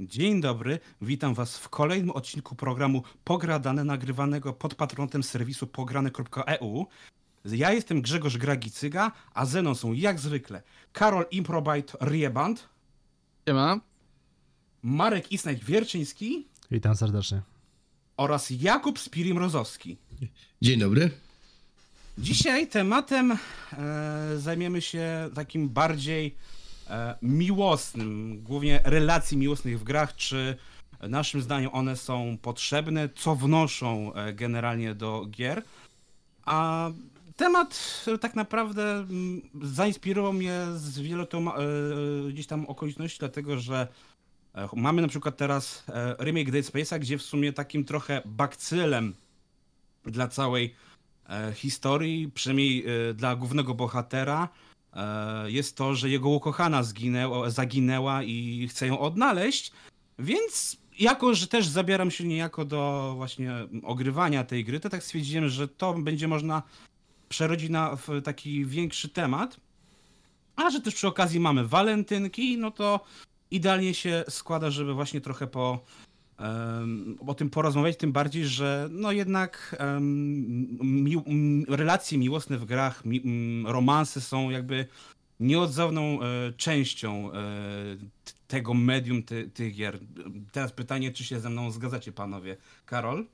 Dzień dobry, witam Was w kolejnym odcinku programu Pogradane, nagrywanego pod patronatem serwisu pograne.eu. Ja jestem Grzegorz Gragicyga, a ze mną są jak zwykle Karol Improbite Rieband, Siema. Marek Isnajk Wierczyński Witam serdecznie. oraz Jakub Spirim Rozowski. Dzień dobry. Dzisiaj tematem e, zajmiemy się takim bardziej miłosnym, głównie relacji miłosnych w grach, czy naszym zdaniem one są potrzebne, co wnoszą e, generalnie do gier. A temat e, tak naprawdę mm, zainspirował mnie z wielotoma, e, gdzieś tam okoliczności, dlatego że e, mamy na przykład teraz e, remake Dead Space'a, gdzie w sumie takim trochę bakcylem dla całej e, historii, przynajmniej e, dla głównego bohatera, e, jest to, że jego ukochana zginęła, zaginęła i chce ją odnaleźć, więc jako, że też zabieram się niejako do właśnie ogrywania tej gry, to tak stwierdziłem, że to będzie można przerodzić na taki większy temat, a że też przy okazji mamy walentynki, no to idealnie się składa, żeby właśnie trochę po o tym porozmawiać, tym bardziej, że no jednak em, mił, m, relacje miłosne w grach, mi, romanse są jakby nieodzowną e, częścią e, tego medium ty, tych gier. Teraz pytanie, czy się ze mną zgadzacie, panowie? Karol?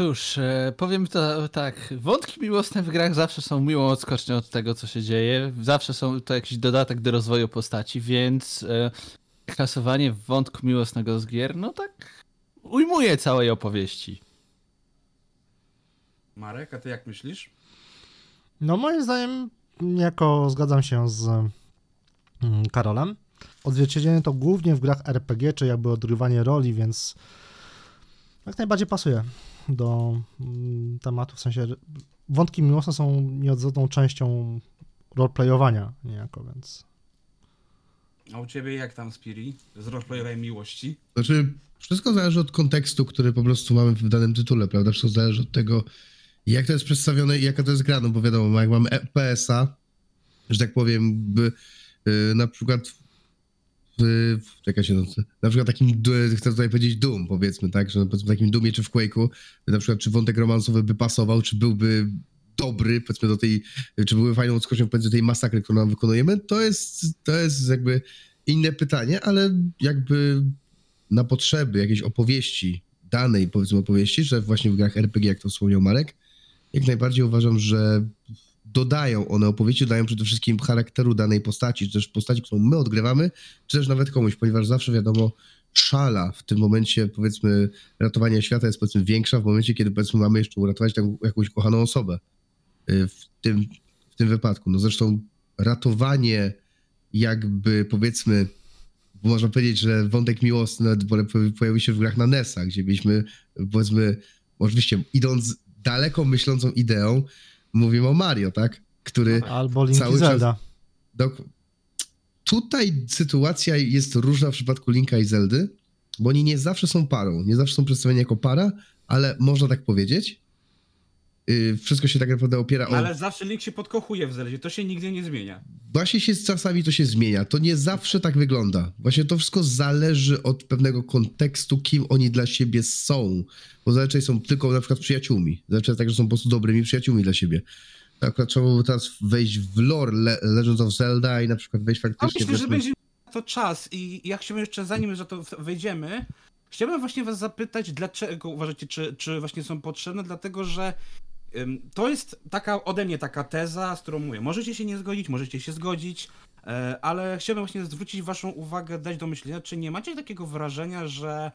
Cóż, e, powiem to tak. Wątki miłosne w grach zawsze są miłą odskocznią od tego, co się dzieje. Zawsze są to jakiś dodatek do rozwoju postaci, więc e, klasowanie wątku miłosnego z gier, no tak ujmuje całej opowieści. Marek, a ty jak myślisz? No moim zdaniem, jako zgadzam się z mm, Karolem, odzwierciedlenie to głównie w grach RPG, czy jakby odgrywanie roli, więc jak najbardziej pasuje do mm, tematu, w sensie wątki miłosne są nieodzowną częścią roleplayowania niejako, więc A u ciebie jak tam, Spiri? Z roleplayowej miłości? Znaczy, wszystko zależy od kontekstu, który po prostu mamy w danym tytule, prawda? Wszystko zależy od tego, jak to jest przedstawione i jaka to jest gra, no bo wiadomo, jak mamy FPS-a, że tak powiem, by, y, na przykład w, czekaj się, na przykład takim, chcę tutaj powiedzieć Doom, powiedzmy, tak, że powiedzmy w takim Doomie czy w Quake'u, na przykład czy wątek romansowy by pasował, czy byłby dobry, powiedzmy do tej, czy były fajną odskocznią do tej masakry, którą nam wykonujemy, to jest, to jest jakby inne pytanie, ale jakby na potrzeby jakiejś opowieści, danej powiedzmy opowieści, że właśnie w grach RPG, jak to wspomniał Marek, jak najbardziej uważam, że dodają one opowieści, dodają przede wszystkim charakteru danej postaci, czy też postaci, którą my odgrywamy, czy też nawet komuś, ponieważ zawsze wiadomo, szala w tym momencie, powiedzmy, ratowania świata jest powiedzmy większa w momencie, kiedy powiedzmy mamy jeszcze uratować tam jakąś kochaną osobę. Y, W tym, w tym wypadku. No zresztą ratowanie jakby powiedzmy można powiedzieć, że wątek miłosny nawet pojawił się w grach na NES-a, gdzie mieliśmy, powiedzmy, oczywiście idąc daleko myślącą ideą, mówimy o Mario, tak? Który albo Link Cały i czas- Zelda. dok- tutaj sytuacja jest różna w przypadku Linka i Zeldy, bo oni nie zawsze są parą, nie zawsze są przedstawieni jako para, ale można tak powiedzieć. Yy, wszystko się tak naprawdę opiera o No, ale zawsze Link się podkochuje w Zeldzie, to się nigdy nie zmienia. Właśnie się z czasami to się zmienia. To nie zawsze tak wygląda. Właśnie to wszystko zależy od pewnego kontekstu, kim oni dla siebie są. Bo zazwyczaj są tylko na przykład przyjaciółmi. Zazwyczaj tak, że są po prostu dobrymi przyjaciółmi dla siebie. Tak, Akurat trzeba by teraz wejść w lore Le- Legends of Zelda i na przykład wejść faktycznie... myślę, że powiedzmy- będzie to czas i ja chciałbym jeszcze, zanim że to w- wejdziemy, chciałbym właśnie was zapytać, dlaczego uważacie, czy, czy właśnie są potrzebne, dlatego że to jest taka ode mnie taka teza, z którą mówię, możecie się nie zgodzić, możecie się zgodzić, e, ale chciałbym właśnie zwrócić waszą uwagę, dać do myślenia, czy nie macie takiego wrażenia, że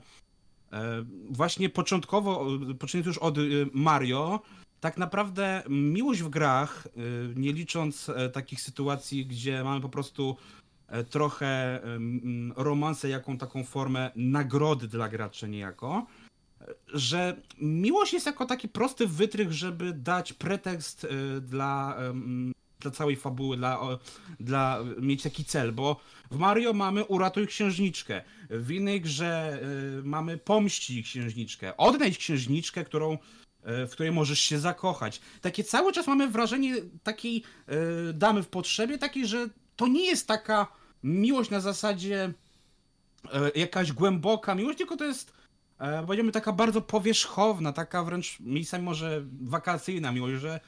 e, właśnie początkowo, e, poczynając już od Mario, tak naprawdę miłość w grach, nie licząc takich sytuacji, gdzie mamy po prostu trochę em, romansę, jaką taką formę nagrody dla graczy niejako, że miłość jest jako taki prosty wytrych, żeby dać pretekst e, dla, dla całej fabuły, dla, dla mieć taki cel, bo w Mario mamy uratuj księżniczkę, w innej grze e, mamy pomści księżniczkę, odnajdź księżniczkę, którą e, w której możesz się zakochać. Takie cały czas mamy wrażenie takiej damy w potrzebie, takiej, że to nie jest taka miłość na zasadzie jakaś głęboka miłość, tylko to jest powiedziałbym taka bardzo powierzchowna, taka wręcz miejscami może wakacyjna miłość, że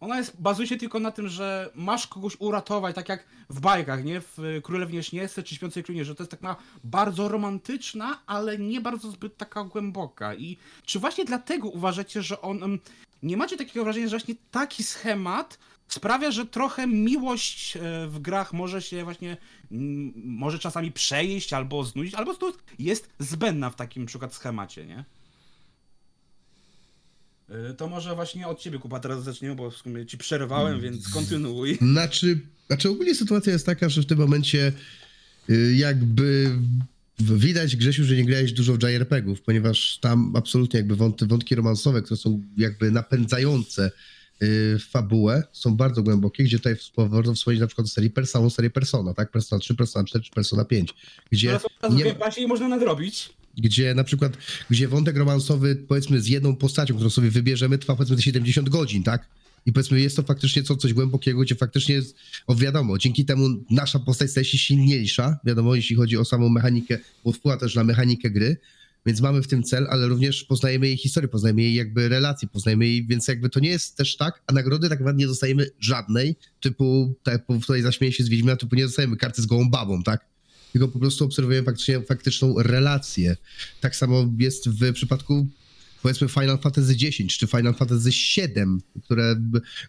ona jest, bazuje się tylko na tym, że masz kogoś uratować, tak jak w bajkach, nie? W Królewnie Śnieżce czy Śpiącej Królinie, że to jest taka bardzo romantyczna, ale nie bardzo zbyt taka głęboka. I czy właśnie dlatego uważacie, że on... Nie macie takiego wrażenia, że właśnie taki schemat sprawia, że trochę miłość e, w grach może się właśnie, mm, może czasami przejeść albo znudzić, albo po jest zbędna w takim przykład schemacie, nie? E, To może właśnie od ciebie, Kuba, teraz zaczniemy, bo w sumie ci przerwałem, więc kontynuuj. Znaczy, znaczy ogólnie sytuacja jest taka, że w tym momencie y, jakby widać, Grzesiu, że nie grałeś dużo w JRPG-ów, ponieważ tam absolutnie jakby wątki, wątki romansowe, które są jakby napędzające y, fabułę, są bardzo głębokie, gdzie tutaj warto wspomnieć na przykład o serii Persona, serię Persona, tak? Persona 3, Persona 4 czy Persona 5, gdzie razu nie i można nadrobić. gdzie na przykład, gdzie wątek romansowy, powiedzmy, z jedną postacią, którą sobie wybierzemy, trwa powiedzmy te 70 godzin, tak? I powiedzmy, jest to faktycznie co, coś głębokiego, gdzie faktycznie jest, o wiadomo, dzięki temu nasza postać staje się silniejsza, wiadomo, jeśli chodzi o samą mechanikę, bo wpływa też na mechanikę gry, więc mamy w tym cel, ale również poznajemy jej historię, poznajemy jej jakby relacje, poznajemy jej, więc jakby to nie jest też tak, a nagrody tak naprawdę nie dostajemy żadnej, typu, tak tutaj zaśmieję się z Wiedźmina, typu nie dostajemy karty z gołą babą, tak? Tylko po prostu obserwujemy faktycznie, faktyczną relację. Tak samo jest w przypadku powiedzmy Final Fantasy X czy Final Fantasy VII, które,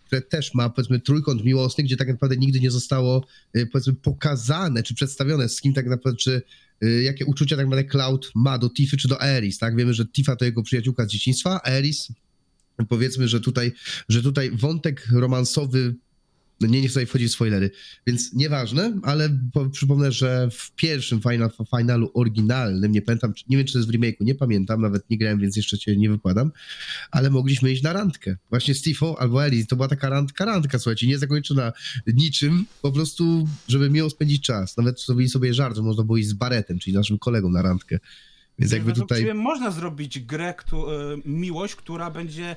które też ma powiedzmy trójkąt miłosny, gdzie tak naprawdę nigdy nie zostało y, powiedzmy pokazane czy przedstawione z kim tak naprawdę, czy jakie uczucia tak naprawdę Cloud ma do Tiffy czy do Aeris, tak? Wiemy, że Tifa to jego przyjaciółka z dzieciństwa, Aeris powiedzmy, że tutaj, że tutaj wątek romansowy nie, nie chcę tutaj wchodzić w spoilery, więc nieważne, ale po, przypomnę, że w pierwszym final, finalu oryginalnym, nie pamiętam, nie wiem czy to jest w remake'u, nie pamiętam, nawet nie grałem, więc jeszcze cię nie wypadam, ale mogliśmy iść na randkę. Właśnie z Tifą albo Ellie, to była taka randka, randka, słuchajcie, nie zakończona niczym, po prostu, żeby miło spędzić czas. Nawet zrobili sobie żart, że można było iść z Baretem, czyli naszym kolegą na randkę. Więc jakby Według tutaj... można zrobić grę, e, miłość, która będzie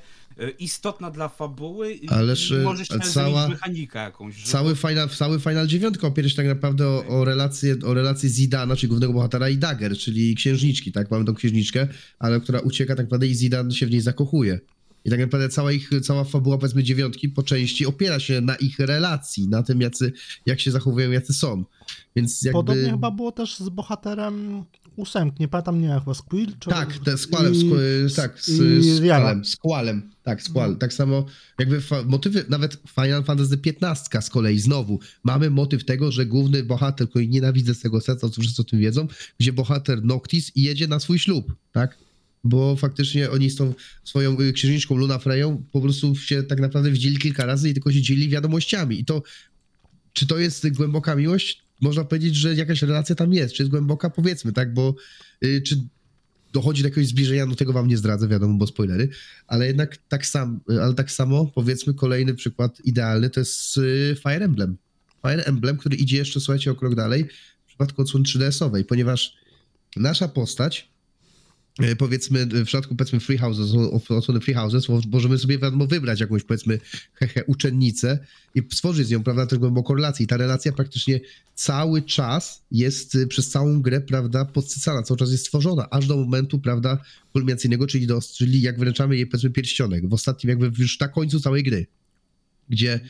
istotna dla fabuły i Ależ, i możesz ale też cała- mechanikę jakąś. że- Cały final, cały final 9 opiera się tak naprawdę o, o relację, o relację Zidana, czyli głównego bohatera i Dagger, czyli księżniczki, tak? Mamy tą księżniczkę, ale która ucieka tak naprawdę i Zidan się w niej zakochuje. I tak naprawdę cała ich, cała fabuła powiedzmy dziewiątki po części opiera się na ich relacji, na tym jacy, jak się zachowują, jacy są. Więc jakby... Podobnie chyba było też z bohaterem ósemki, nie pamiętam, nie wiem, chyba? Czy... Tak, te, z Qualem, i- z, tak, z, z Rihanna. Qualem, z Qualem, tak, z Qual. Tak samo jakby motywy, nawet Final Fantasy XV z kolei znowu, mamy motyw tego, że główny bohater, który nienawidzę z tego serca, co wszyscy o tym wiedzą, gdzie bohater Noctis jedzie na swój ślub, tak? Bo faktycznie oni z tą swoją księżniczką Luna Freją po prostu się tak naprawdę widzieli kilka razy i tylko się dzielili wiadomościami. I to, czy to jest głęboka miłość? Można powiedzieć, że jakaś relacja tam jest. Czy jest głęboka? Powiedzmy, tak, bo y, czy dochodzi do jakiegoś zbliżenia, no tego wam nie zdradzę, wiadomo, bo spoilery, ale jednak tak, sam, ale tak samo, powiedzmy, kolejny przykład idealny to jest y, Fire Emblem. Fire Emblem, który idzie jeszcze, słuchajcie, o krok dalej w przypadku odsłony 3DS-owej, ponieważ nasza postać, y, powiedzmy, w przypadku, powiedzmy, Free Houses, odsłony Free Houses, mo- możemy sobie, wiadomo, wybrać jakąś, powiedzmy, uczennicę i stworzyć z nią, prawda, też głęboką relację. I ta relacja praktycznie cały czas jest y, przez całą grę, prawda, podsycana, cały czas jest stworzona, aż do momentu, prawda, kulminacyjnego, czyli, do, czyli jak wręczamy jej, powiedzmy, pierścionek, w ostatnim, jakby już na końcu całej gry, gdzie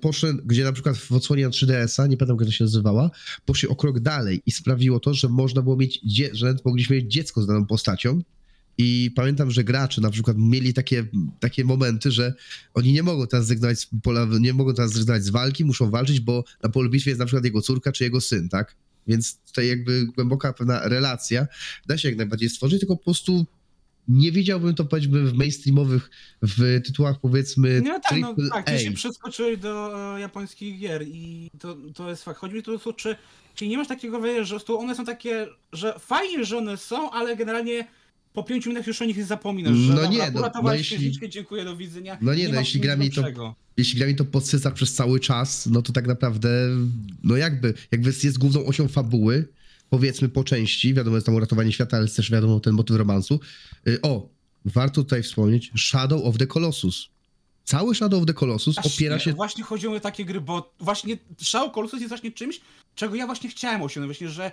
poszedł, gdzie na przykład w odsłonie na 3DS-a, nie pamiętam jak to się nazywała, poszli o krok dalej i sprawiło to, że można było mieć, że mogliśmy mieć dziecko z daną postacią i pamiętam, że gracze na przykład mieli takie, takie momenty, że oni nie mogą teraz zrezygnować z pola, nie mogą teraz zrezygnować z walki, muszą walczyć, bo na polu bitwy jest na przykład jego córka czy jego syn, tak? Więc tutaj jakby głęboka pewna relacja da się jak najbardziej stworzyć, tylko po prostu nie widziałbym to powiedzmy w mainstreamowych, w tytułach powiedzmy No tak, no tak, ty się przeskoczyłeś do e, japońskich gier i to, to jest fakt. Chodzi mi tu o to, czy, czy nie masz takiego wrażenia, że one są takie, że fajnie, że one są, ale generalnie po pięciu minutach już o nich zapominasz, że No nie, no- no jeśli- dziękuję, do widzenia. No nie, no ma jeśli gra mi to- jeśli gra mi to podsyca przez cały czas, no to tak naprawdę, no jakby, jakby jest główną osią fabuły, powiedzmy po części, wiadomo, jest tam uratowanie świata, ale jest też wiadomo ten motyw romansu. Y, O, warto tutaj wspomnieć Shadow of the Colossus. Cały Shadow of the Colossus Właśnie- opiera się... Właśnie chodziło o takie gry, bo właśnie Shadow Colossus jest właśnie czymś, czego ja właśnie chciałem osiągnąć, właśnie, że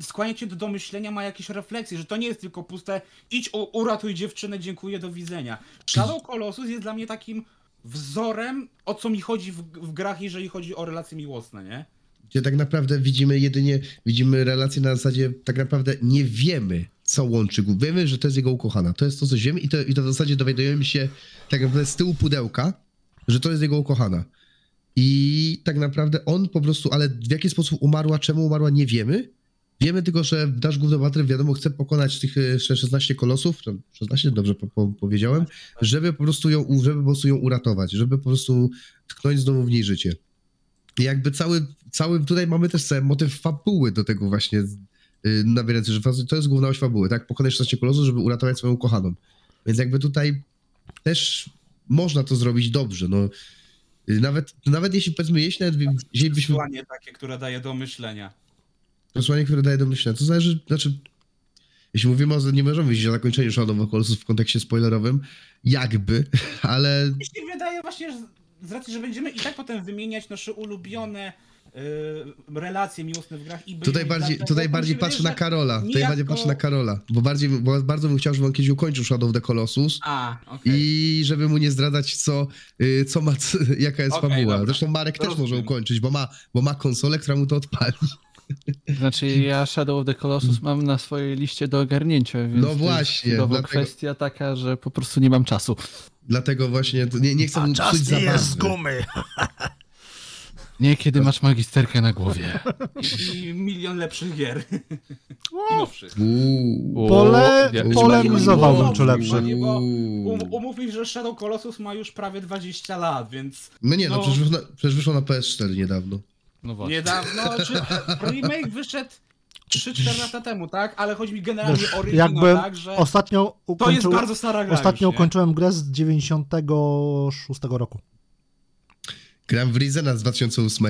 skłania cię do domyślenia, ma jakieś refleksje, że to nie jest tylko puste idź, uratuj dziewczynę, dziękuję, do widzenia. Shadow Colossus jest dla mnie takim wzorem, o co mi chodzi w, w grach, jeżeli chodzi o relacje miłosne, nie? Gdzie tak naprawdę widzimy jedynie, widzimy relacje na zasadzie, tak naprawdę nie wiemy, co łączy go. Wiemy, że to jest jego ukochana. To jest to, co wiemy i to, i to w zasadzie dowiadujemy się tak naprawdę z tyłu pudełka, że to jest jego ukochana. I tak naprawdę on po prostu, ale w jaki sposób umarła, czemu umarła, nie wiemy. Wiemy tylko, że nasz główny bohater, wiadomo, chce pokonać tych e, 16 kolosów, czy 16, dobrze po, po, powiedziałem, żeby po prostu ją, żeby po prostu ją uratować, żeby po prostu tknąć znowu w niej życie. I jakby cały, cały, tutaj mamy też cały motyw fabuły do tego właśnie yy, nabierający, że to jest główna oś fabuły, tak? Pokonać 16 kolosów, żeby uratować swoją ukochaną. Więc jakby tutaj też można to zrobić dobrze, no. Yy, Nawet, nawet jeśli powiedzmy, jeśli nawet jeśli byśmy Przesłanie takie, które daje do myślenia. Przesłanie, które daje do myślenia. To zależy, znaczy, jeśli mówimy o, nie możemy mówić o zakończeniu Shadow of Colossus w kontekście spoilerowym, jakby, ale Mi się wydaje właśnie, że z racji, że będziemy i tak potem wymieniać nasze ulubione y, relacje miłosne w grach i tutaj bardziej, dlatego, tutaj to mi bardziej patrzę na Karola, tutaj bardziej patrzę na Karola, bo bardziej, bo bardzo bym chciał, żeby on kiedyś ukończył Shadow of the Colossus A, okej. i żeby mu nie zdradzać, co, y, co ma, jaka jest Okej, fabuła. dobra. Zresztą Marek też może Rozumiem. ukończyć, bo ma, bo ma konsolę, która mu to odpali. Znaczy ja Shadow of the Colossus mam na swojej liście do ogarnięcia, więc No to właśnie, jest typowo dlatego- kwestia taka, że po prostu nie mam czasu. Dlatego właśnie to nie, nie chcę mu psuć zabawy. gumy. Nie kiedy masz magisterkę na głowie. I milion lepszych gier. I nowszych. Pole- polemizowałbym, czy lepszy. Panie, bo um, umów mi, że Shadow Colossus ma już prawie 20 lat, więc No nie, no, No. Przecież, wyszło na, przecież wyszło na PS4 niedawno. No właśnie. niedawno, czy remake wyszedł 3-4 lata temu, tak? Ale chodzi mi generalnie Wiesz, o oryginał, jakby tak, że Ostatnio to jest bardzo stara gra ostatnio już, nie? ukończyłem grę z 96 roku. Gram w Rizena z 2008.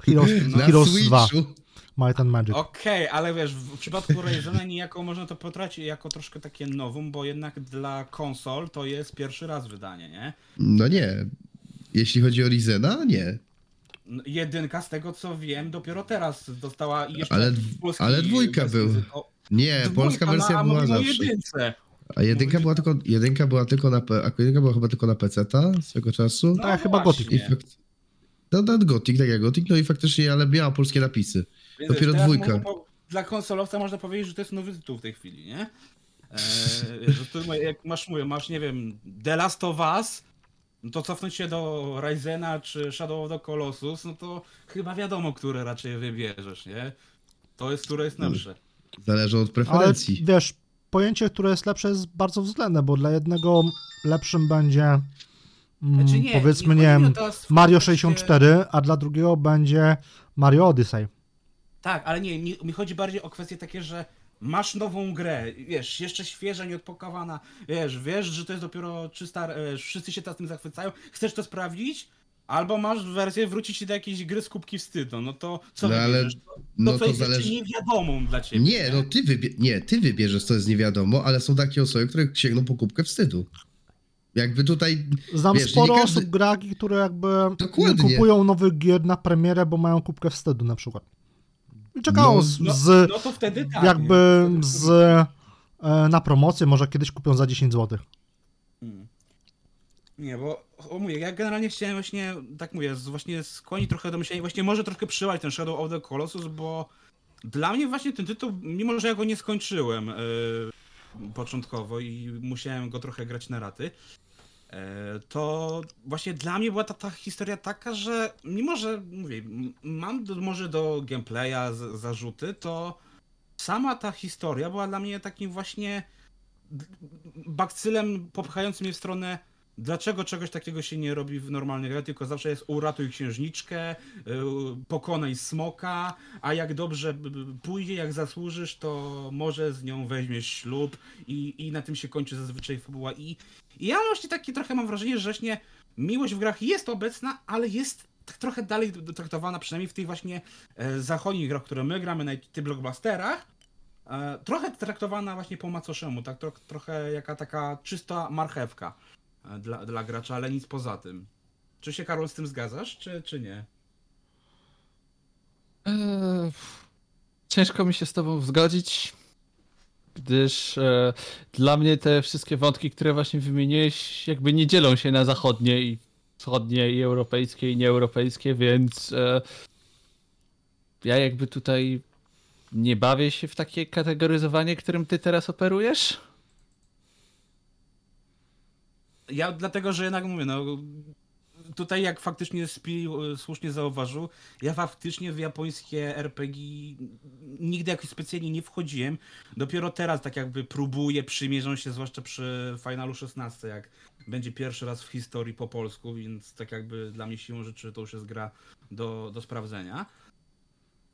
Heroes, Na Heroes 2, Switchu. Might and Magic. Okej, ale wiesz, w przypadku Ryzena niejako można to potracić jako troszkę takie nowum, bo jednak dla konsol to jest pierwszy raz wydanie, nie? No nie. Jeśli chodzi o Rizena, nie. N- Jedynka z tego co wiem dopiero teraz dostała i jeszcze Ale- polski ale dwójka był. Nie, dwójka, polska no, wersja a była zawsze. jedynce. A jedynka była tylko, jedynka była tylko na, P- a jedynka była chyba tylko na PC-ta swego czasu. No Tak, chyba. Gothic. I fakt... No, no Gothic, tak jak Gothic, no i faktycznie, ale miała polskie napisy. Więc Dopiero dwójka. po- Dla konsolowca można powiedzieć, że to jest nowy tytuł w tej chwili, nie? Eee, że jak masz, mówię, masz, nie wiem, The Last of Us, no to cofnąć się do Ryzena czy Shadow of the Colossus, no to chyba wiadomo, które raczej wybierzesz, nie? To jest, które jest lepsze. Zależy od Ale preferencji. wiesz, pojęcie, które jest lepsze jest bardzo względne, bo dla jednego lepszym będzie mm, Znaczy nie, powiedzmy, nie nie wiem, Mario kontekście- 64, a dla drugiego będzie Mario Odyssey. Tak, ale nie, mi, mi chodzi bardziej o kwestie takie, że masz nową grę, wiesz, jeszcze świeża, nieodpakowana, wiesz, wiesz, że to jest dopiero czysta, e, wszyscy się teraz tym zachwycają, chcesz to sprawdzić? Albo masz wersję wrócić do jakiejś gry z kubki wstydu, no to co No ale- wybierzesz? To, No co to jest zależy. niewiadomą dla ciebie. Nie, no ty, wybie... nie, ty wybierzesz, co jest nie wiadomo, ale są takie osoby, które sięgną po kubkę wstydu. Jakby tutaj Znam Wiesz, sporo nie każdy- osób graki, które jakby nie Dokładnie. kupują nowych gier na premierę, bo mają kubkę wstydu na przykład. I czekają No, z, No, z no to wtedy tak. jakby nie? z, e, na promocję, może kiedyś kupią za 10 zł. Nie, bo o, mówię, ja generalnie chciałem właśnie, tak mówię, właśnie skłonić trochę do myślenia, właśnie może trochę przyłać ten Shadow of the Colossus, bo dla mnie właśnie ten tytuł, mimo że ja go nie skończyłem yy, początkowo i musiałem go trochę grać na raty, yy, to właśnie dla mnie była ta, ta historia taka, że mimo, że mówię, mam do, może do gameplaya z, zarzuty, to sama ta historia była dla mnie takim właśnie bakcylem popychającym mnie w stronę dlaczego czegoś takiego się nie robi w normalnej grze, tylko zawsze jest uratuj księżniczkę, yy, pokonaj smoka, a jak dobrze pójdzie, jak zasłużysz, to może z nią weźmiesz ślub i, i na tym się kończy zazwyczaj fabuła. I, I ja właśnie takie trochę mam wrażenie, że właśnie miłość w grach jest obecna, ale jest tak trochę dalej traktowana, przynajmniej w tych właśnie e, zachodnich grach, które my gramy na tych blockbusterach, e, trochę traktowana właśnie po macoszemu, tak tro, trochę jaka taka czysta marchewka. E, dla, dla gracza, ale nic poza tym. Czy się Karol z tym zgadzasz, czy, czy nie? Eee, Ciężko mi się z tobą zgodzić, gdyż e, dla mnie te wszystkie wątki, które właśnie wymieniłeś, jakby nie dzielą się na zachodnie i wschodnie i europejskie i nieeuropejskie, więc e, ja jakby tutaj nie bawię się w takie kategoryzowanie, którym ty teraz operujesz. Ja dlatego, że jednak mówię, no tutaj jak faktycznie Spi e, słusznie zauważył, ja faktycznie w japońskie RPG nigdy jakoś specjalnie nie wchodziłem. Dopiero teraz tak jakby próbuję, przymierzą się, zwłaszcza przy Finalu 16, jak będzie pierwszy raz w historii po polsku, więc tak jakby dla mnie siłą rzeczy to już jest gra do, do sprawdzenia.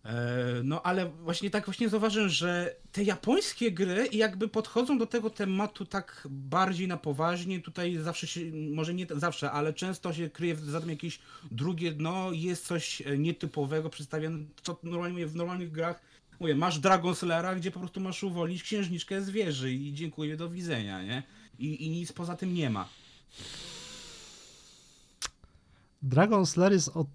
E, No ale właśnie tak właśnie zauważyłem, że te japońskie gry jakby podchodzą do tego tematu tak bardziej na poważnie. Tutaj zawsze się, może nie zawsze, ale często się kryje za tym jakieś drugie dno, jest coś e, nietypowego przedstawione, co normalnie w normalnych grach. Mówię, masz Dragon Slayera, gdzie po prostu masz uwolnić księżniczkę z wieży i dziękuję, do widzenia, nie? I, i nic poza tym nie ma. Dragon Slayer jest o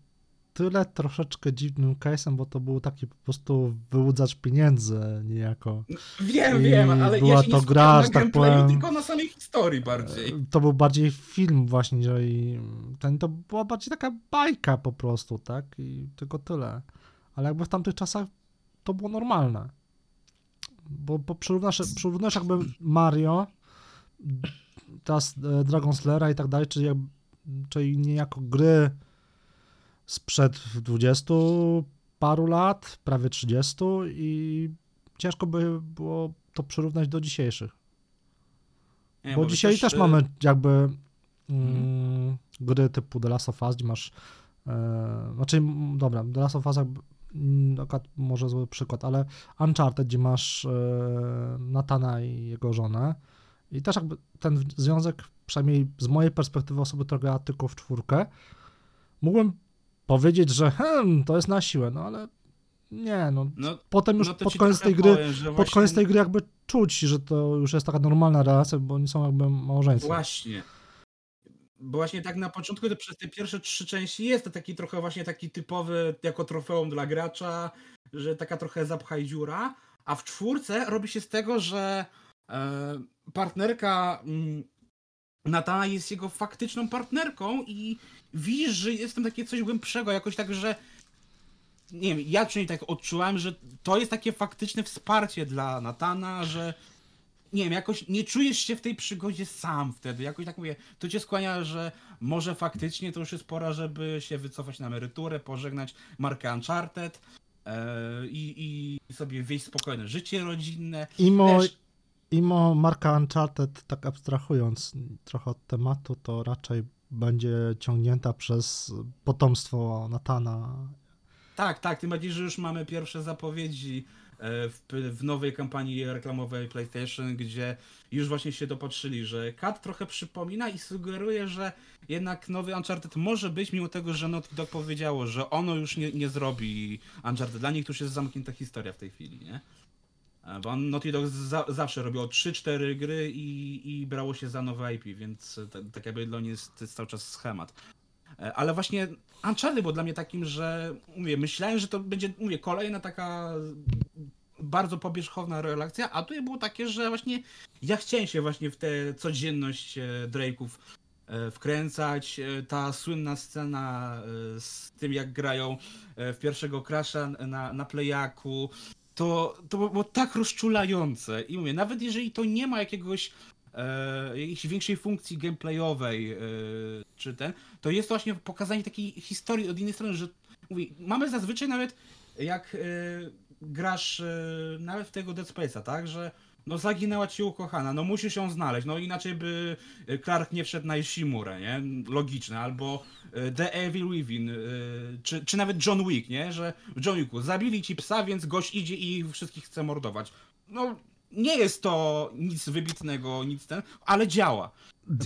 tyle troszeczkę dziwnym case'em, bo to był taki po prostu wyłudzacz pieniędzy niejako. Wiem, I wiem, ale była ja się to nie gra, że tak powiem- tylko na samej historii bardziej. To był bardziej film właśnie, że i ten, to była bardziej taka bajka po prostu, tak? I tylko tyle. Ale jakby w tamtych czasach to było normalne. Bo, bo przyrównasz, przyrównujesz jakby Mario, teraz e, Dragon Slayera i tak dalej, czyli, czyli niejako gry sprzed 20 paru lat, prawie 30 i ciężko by było to przyrównać do dzisiejszych. Nie, Bo wy dzisiaj też, e, mamy jakby mm, gry typu The Last of Us, gdzie masz. E, znaczy, dobra, The Last of Us jakby, mm, może zły przykład, ale Uncharted, gdzie masz e, Natana i jego żonę. I też jakby ten związek, przynajmniej z mojej perspektywy osoby, która grała tylko w czwórkę, mógłbym powiedzieć, że hmm, to jest na siłę, no ale nie, no. No, Potem już no pod koniec tej gry powiem, pod właśnie- koniec tej gry jakby czuć, że to już jest taka normalna relacja, bo oni są jakby małżeństwem. Właśnie. Bo właśnie tak na początku, to przez te pierwsze trzy części jest to taki trochę właśnie taki typowy jako trofeum dla gracza, że taka trochę zapchaj dziura, a w czwórce robi się z tego, że e, partnerka mm, Natana jest jego faktyczną partnerką i widzisz, że jest tam takie coś głębszego, jakoś tak, że nie wiem, ja przynajmniej tak odczułem, że to jest takie faktyczne wsparcie dla Natana, że nie wiem, jakoś nie czujesz się w tej przygodzie sam wtedy. Jakoś tak mówię, to cię skłania, że może faktycznie to już jest pora, żeby się wycofać na emeryturę, pożegnać markę Uncharted e, i, i sobie wieść spokojne życie rodzinne. Imo, Wiesz, imo marka Uncharted, tak abstrahując trochę od tematu, to raczej będzie ciągnięta przez potomstwo Natana. Tak, tak, tym bardziej, że już mamy pierwsze zapowiedzi e, w, w nowej kampanii reklamowej PlayStation, gdzie już właśnie się dopatrzyli, że Kat trochę przypomina i sugeruje, że jednak nowy Uncharted może być, mimo tego, że Naughty Dog powiedziało, że ono już nie, nie zrobi Uncharted. Dla nich to już jest zamknięta historia w tej chwili, nie? E, Bo Naughty Dog za, zawsze robiło 3-4 gry i, i brało się za nowe IP, więc e, ta- tak jakby dla nich jest, jest cały czas schemat. E, Ale właśnie Uncharted był dla mnie takim, że mówię, myślałem, że to będzie, mówię, kolejna taka bardzo powierzchowna relacja, a tutaj było takie, że właśnie ja chciałem się właśnie w tę codzienność Drake'ów wkręcać. Ta słynna scena z tym, jak grają w pierwszego Crasha na, na Playaku, to, to było tak rozczulające. I mówię, nawet jeżeli to nie ma jakiegoś e, jakiejś większej funkcji gameplayowej, e, czy ten, to jest to właśnie pokazanie takiej historii od innej strony, że mówię, mamy zazwyczaj nawet jak e, grasz e, nawet w tego Dead Space'a, tak, że no zaginęła ci ukochana, no musisz ją znaleźć, no inaczej by e, Clark nie wszedł na Ishimurę, nie? Logiczne, albo e, The Evil Within, e, czy, czy nawet John Wick, nie? Że w John Wicku zabili ci psa, więc gość idzie i ich wszystkich chce mordować. No nie jest to nic wybitnego, nic ten, ale działa.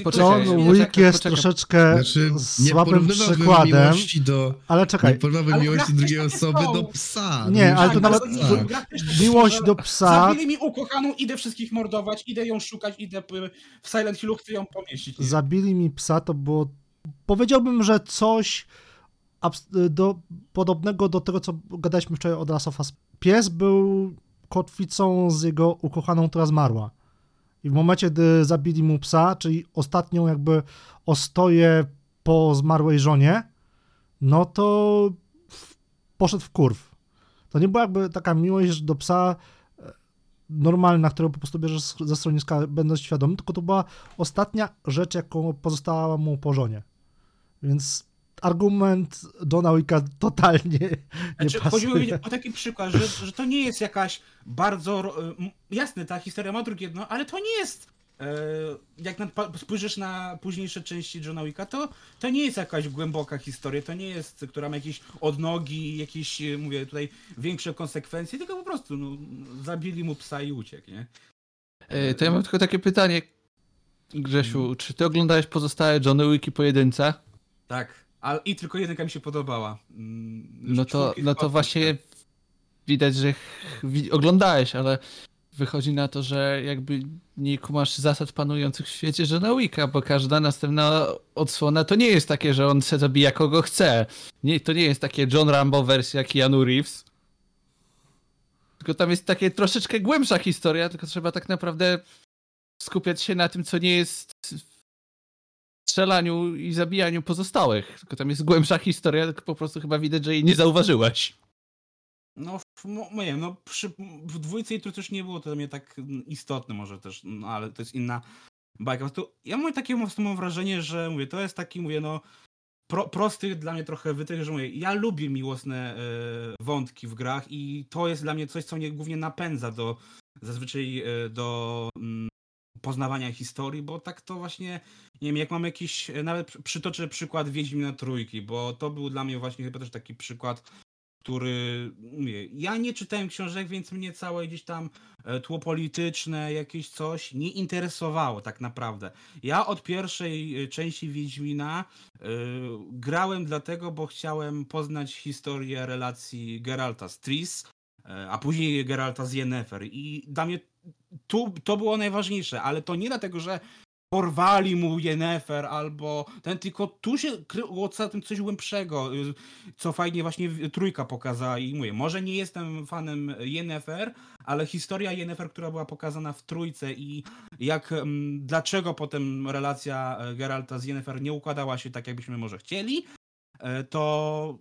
Poczekaj, John poczekaj, Wick jest poczekaj. troszeczkę Znaczy, nie słabym przykładem, miłości do... ale Nie czekaj, porównywałbym Ale miłości drugiej osoby są. do psa. Nie, ale to nawet- nie, miłość do psa, Zabili mi ukochaną, idę wszystkich mordować, idę ją szukać, idę w Silent Hillu, chcę ją pomieścić. Nie? zabili mi psa, to było, powiedziałbym, że coś do, podobnego do tego, co gadaliśmy wczoraj o The Last of Us. Pies był kotwicą z jego ukochaną, która zmarła. I w momencie, gdy zabili mu psa, czyli ostatnią jakby ostoję po zmarłej żonie, no to poszedł w kurw. To nie była jakby taka miłość do psa e, normalna, którą po prostu bierzesz ze schroniska, będąc świadomy, tylko to była ostatnia rzecz, jaką pozostała mu po żonie. Więc argument Johna Wicka totalnie nie Znaczy, chodziło mi pasuje. o taki przykład, że, że to nie jest jakaś bardzo. Jasne, ta historia ma drugie dno, ale to nie jest. e, Jak spojrzysz na późniejsze części Johna Wicka, to, to nie jest jakaś głęboka historia, to nie jest, która ma jakieś odnogi, jakieś, e, mówię tutaj, większe konsekwencje, tylko po prostu no, zabili mu psa i uciekł, nie? E, To ja mam tylko takie pytanie, Grzesiu, czy ty oglądałeś pozostałe Johnny Wicki pojedyncze? Tak, ale i tylko jedynka mi się podobała. Mm, No to, czwórki no to właśnie widać, że oglądałeś, ale wychodzi na to, że jakby nie kumasz zasad panujących w świecie Johna Wicka, bo każda następna odsłona to nie jest takie, że on se zabija kogo chce. Nie, to nie jest takie John Rambo wersja Keanu Reeves. Tylko tam jest takie troszeczkę głębsza historia, tylko trzeba tak naprawdę skupiać się na tym, co nie jest strzelaniu i zabijaniu pozostałych. Tylko tam jest głębsza historia, tylko po prostu chyba widać, że jej nie zauważyłeś. No, nie wiem, no przy, w dwójce i tu też nie było to dla mnie tak istotne może też, no ale to jest inna bajka. Prostu ja mam takie mam wrażenie, że mówię, to jest taki, mówię, no pro, prostych dla mnie trochę wytych, że mówię, ja lubię miłosne e, wątki w grach i to jest dla mnie coś, co mnie głównie napędza do, zazwyczaj e, do mm, poznawania historii, bo tak to właśnie, nie wiem, jak mam jakiś, e, nawet przy- przytoczę przykład Wiedźmina Trójki, bo to był dla mnie właśnie chyba też taki przykład, który, mówię, ja nie czytałem książek, więc mnie całe gdzieś tam e, tło polityczne, jakieś coś nie interesowało tak naprawdę. Ja od pierwszej e, części Wiedźmina e, grałem dlatego, bo chciałem poznać historię relacji Geralta z Tris, a później Geralta z Yennefer i dla mnie tu to było najważniejsze, ale to nie dlatego, że porwali mu Yennefer albo ten, tylko tu się kryło za tym coś głębszego, co fajnie właśnie trójka pokazała i mówię, może nie jestem fanem Yennefer, ale historia Yennefer, która była pokazana w trójce i jak, mm, dlaczego potem relacja e, Geralta z Yennefer nie układała się tak, jakbyśmy może chcieli, e, to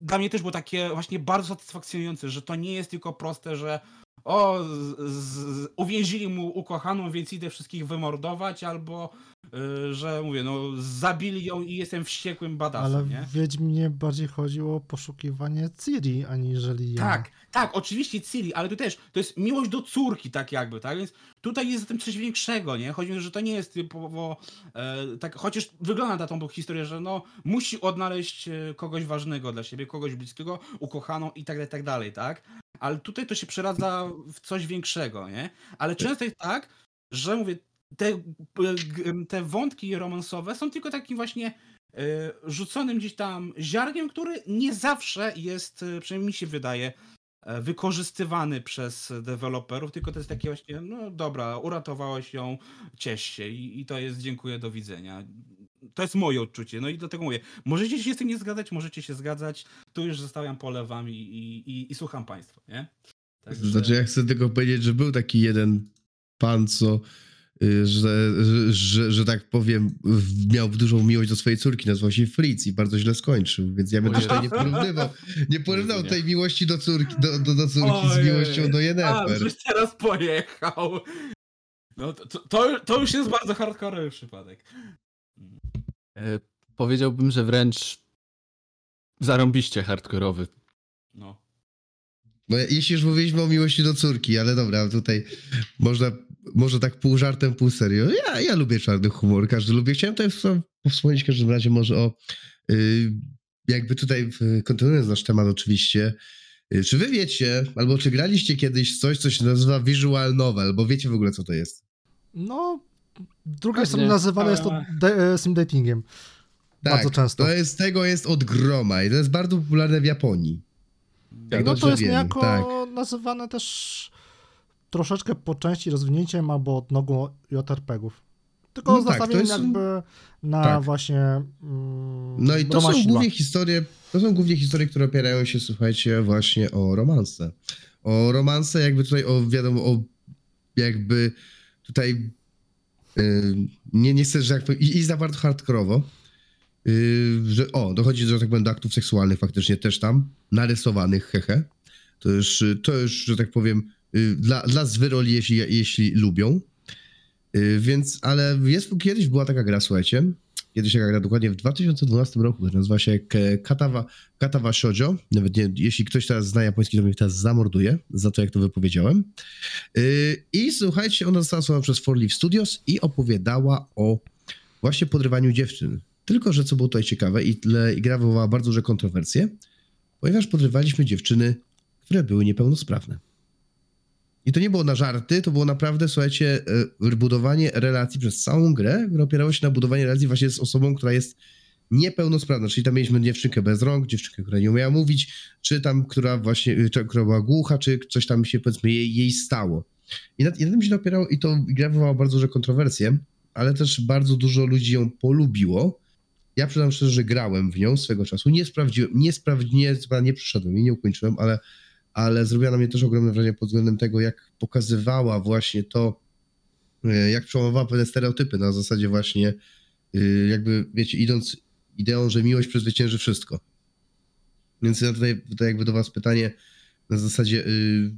dla mnie też było takie właśnie bardzo satysfakcjonujące, że to nie jest tylko proste, że o, z, z, uwięzili mu ukochaną, więc idę wszystkich wymordować, albo y, że mówię, no zabili ją i jestem wściekłym badasem, Ale nie? Wiedźminie bardziej chodziło o poszukiwanie Ciri, aniżeli ja. Tak, tak, oczywiście Ciri, ale tu też, to jest miłość do córki, tak jakby, tak? Więc tutaj jest za tym coś większego, nie? Chodzi to, że to nie jest typowo, e, tak, chociaż wygląda na tą tą historię, że no, musi odnaleźć e, kogoś ważnego dla siebie, kogoś bliskiego, ukochaną i tak dalej, tak dalej, tak? Ale tutaj to się przeradza w coś większego, nie? Ale często jest tak, że mówię, te, te wątki romansowe są tylko takim właśnie e, rzuconym gdzieś tam ziarniem, który nie zawsze jest, e, przynajmniej mi się wydaje, e, wykorzystywany przez deweloperów, tylko to jest takie właśnie, no dobra, uratowałeś ją, ciesz się i, i to jest dziękuję, do widzenia. To jest moje odczucie, no i dlatego mówię, możecie się z tym nie zgadzać, możecie się zgadzać, tu już zostawiam pole wam i, i, i, i słucham państwa, nie? Także- Znaczy, ja chcę tylko powiedzieć, że był taki jeden pan, co, y, że, że, że, że tak powiem, miał dużą miłość do swojej córki, nazywał się Fritz i bardzo źle skończył, więc ja bym też tutaj nie porównywał, nie porównywał tej miłości do córki, do, do, do córki z miłością do A, Yennefer. żeś teraz pojechał. No to, to- to, to już jest bardzo hardkorowy przypadek. E, powiedziałbym, że wręcz zarąbiście hardkorowy. No. No, jeśli już mówiliśmy o miłości do córki, ale dobra, tutaj można, może tak pół żartem, pół serio. Ja, ja lubię czarny humor, każdy lubi. Chciałem tutaj wspomnieć w każdym razie może o, y, jakby tutaj kontynuując nasz temat oczywiście, Y, Czy wy wiecie, albo czy graliście kiedyś coś, co się nazywa visual novel, bo wiecie w ogóle, co to jest? No, drugie Pewnie. są nazywane jest to de- e, sim datingiem. Bardzo często. Tak, To jest, tego jest od groma i to jest bardzo popularne w Japonii. Jak no to jest wiemy, niejako tak. nazywane też troszeczkę po części rozwinięciem albo odnogą JRPG-ów. Tylko No tak, jest- jakby na tak. właśnie mm, No i to są głównie historie, to są głównie historie, które opierają się, słuchajcie, właśnie o romanse. O romanse, jakby tutaj, o wiadomo, o jakby tutaj nie, nie chcę, że jak powiem, i, i za bardzo hardkorowo, że o, dochodzi do, tak powiem, do aktów seksualnych faktycznie też tam, narysowanych, hehe. To już, y, to już że tak powiem, yy, dla, dla zwyroli, jeśli, jeśli lubią. Yy, więc, ale jest, kiedyś była taka gra, słuchajcie, kiedyś taka gra dokładnie w 2012 roku, która nazywa się Katawa, Katawa Shoujo. Nawet nie, jeśli ktoś teraz zna japoński, to mnie teraz zamorduje za to, jak to wypowiedziałem. Yy, I słuchajcie, ona została stworzona przez Four Leaf Studios i opowiadała o właśnie podrywaniu dziewczyn. Tylko, że co było tutaj ciekawe i, tle, i gra wywołała bardzo duże kontrowersje, ponieważ podrywaliśmy dziewczyny, które były niepełnosprawne. I to nie było na żarty, to było naprawdę, słuchajcie, e, budowanie relacji przez całą grę, które opierało się na budowaniu relacji właśnie z osobą, która jest niepełnosprawna. Czyli tam mieliśmy dziewczynkę bez rąk, dziewczynkę, która nie umiała mówić, czy tam, która właśnie, czy, która była głucha, czy coś tam się, powiedzmy, jej, jej stało. I na, i na tym się opierało, i to gra wywołała bardzo duże kontrowersje, ale też bardzo dużo ludzi ją polubiło. Ja przyznam szczerze, że grałem w nią swego czasu. Nie sprawdziłem, nie sprawdziłem, nie, nie przyszedłem i nie ukończyłem, ale ale zrobiła na mnie też ogromne wrażenie pod względem tego, jak pokazywała właśnie to, e, jak przełamowała pewne stereotypy na zasadzie właśnie, e, jakby, wiecie, idąc ideą, że miłość przezwycięży wszystko. Więc ja tutaj, tutaj jakby do was pytanie na zasadzie y,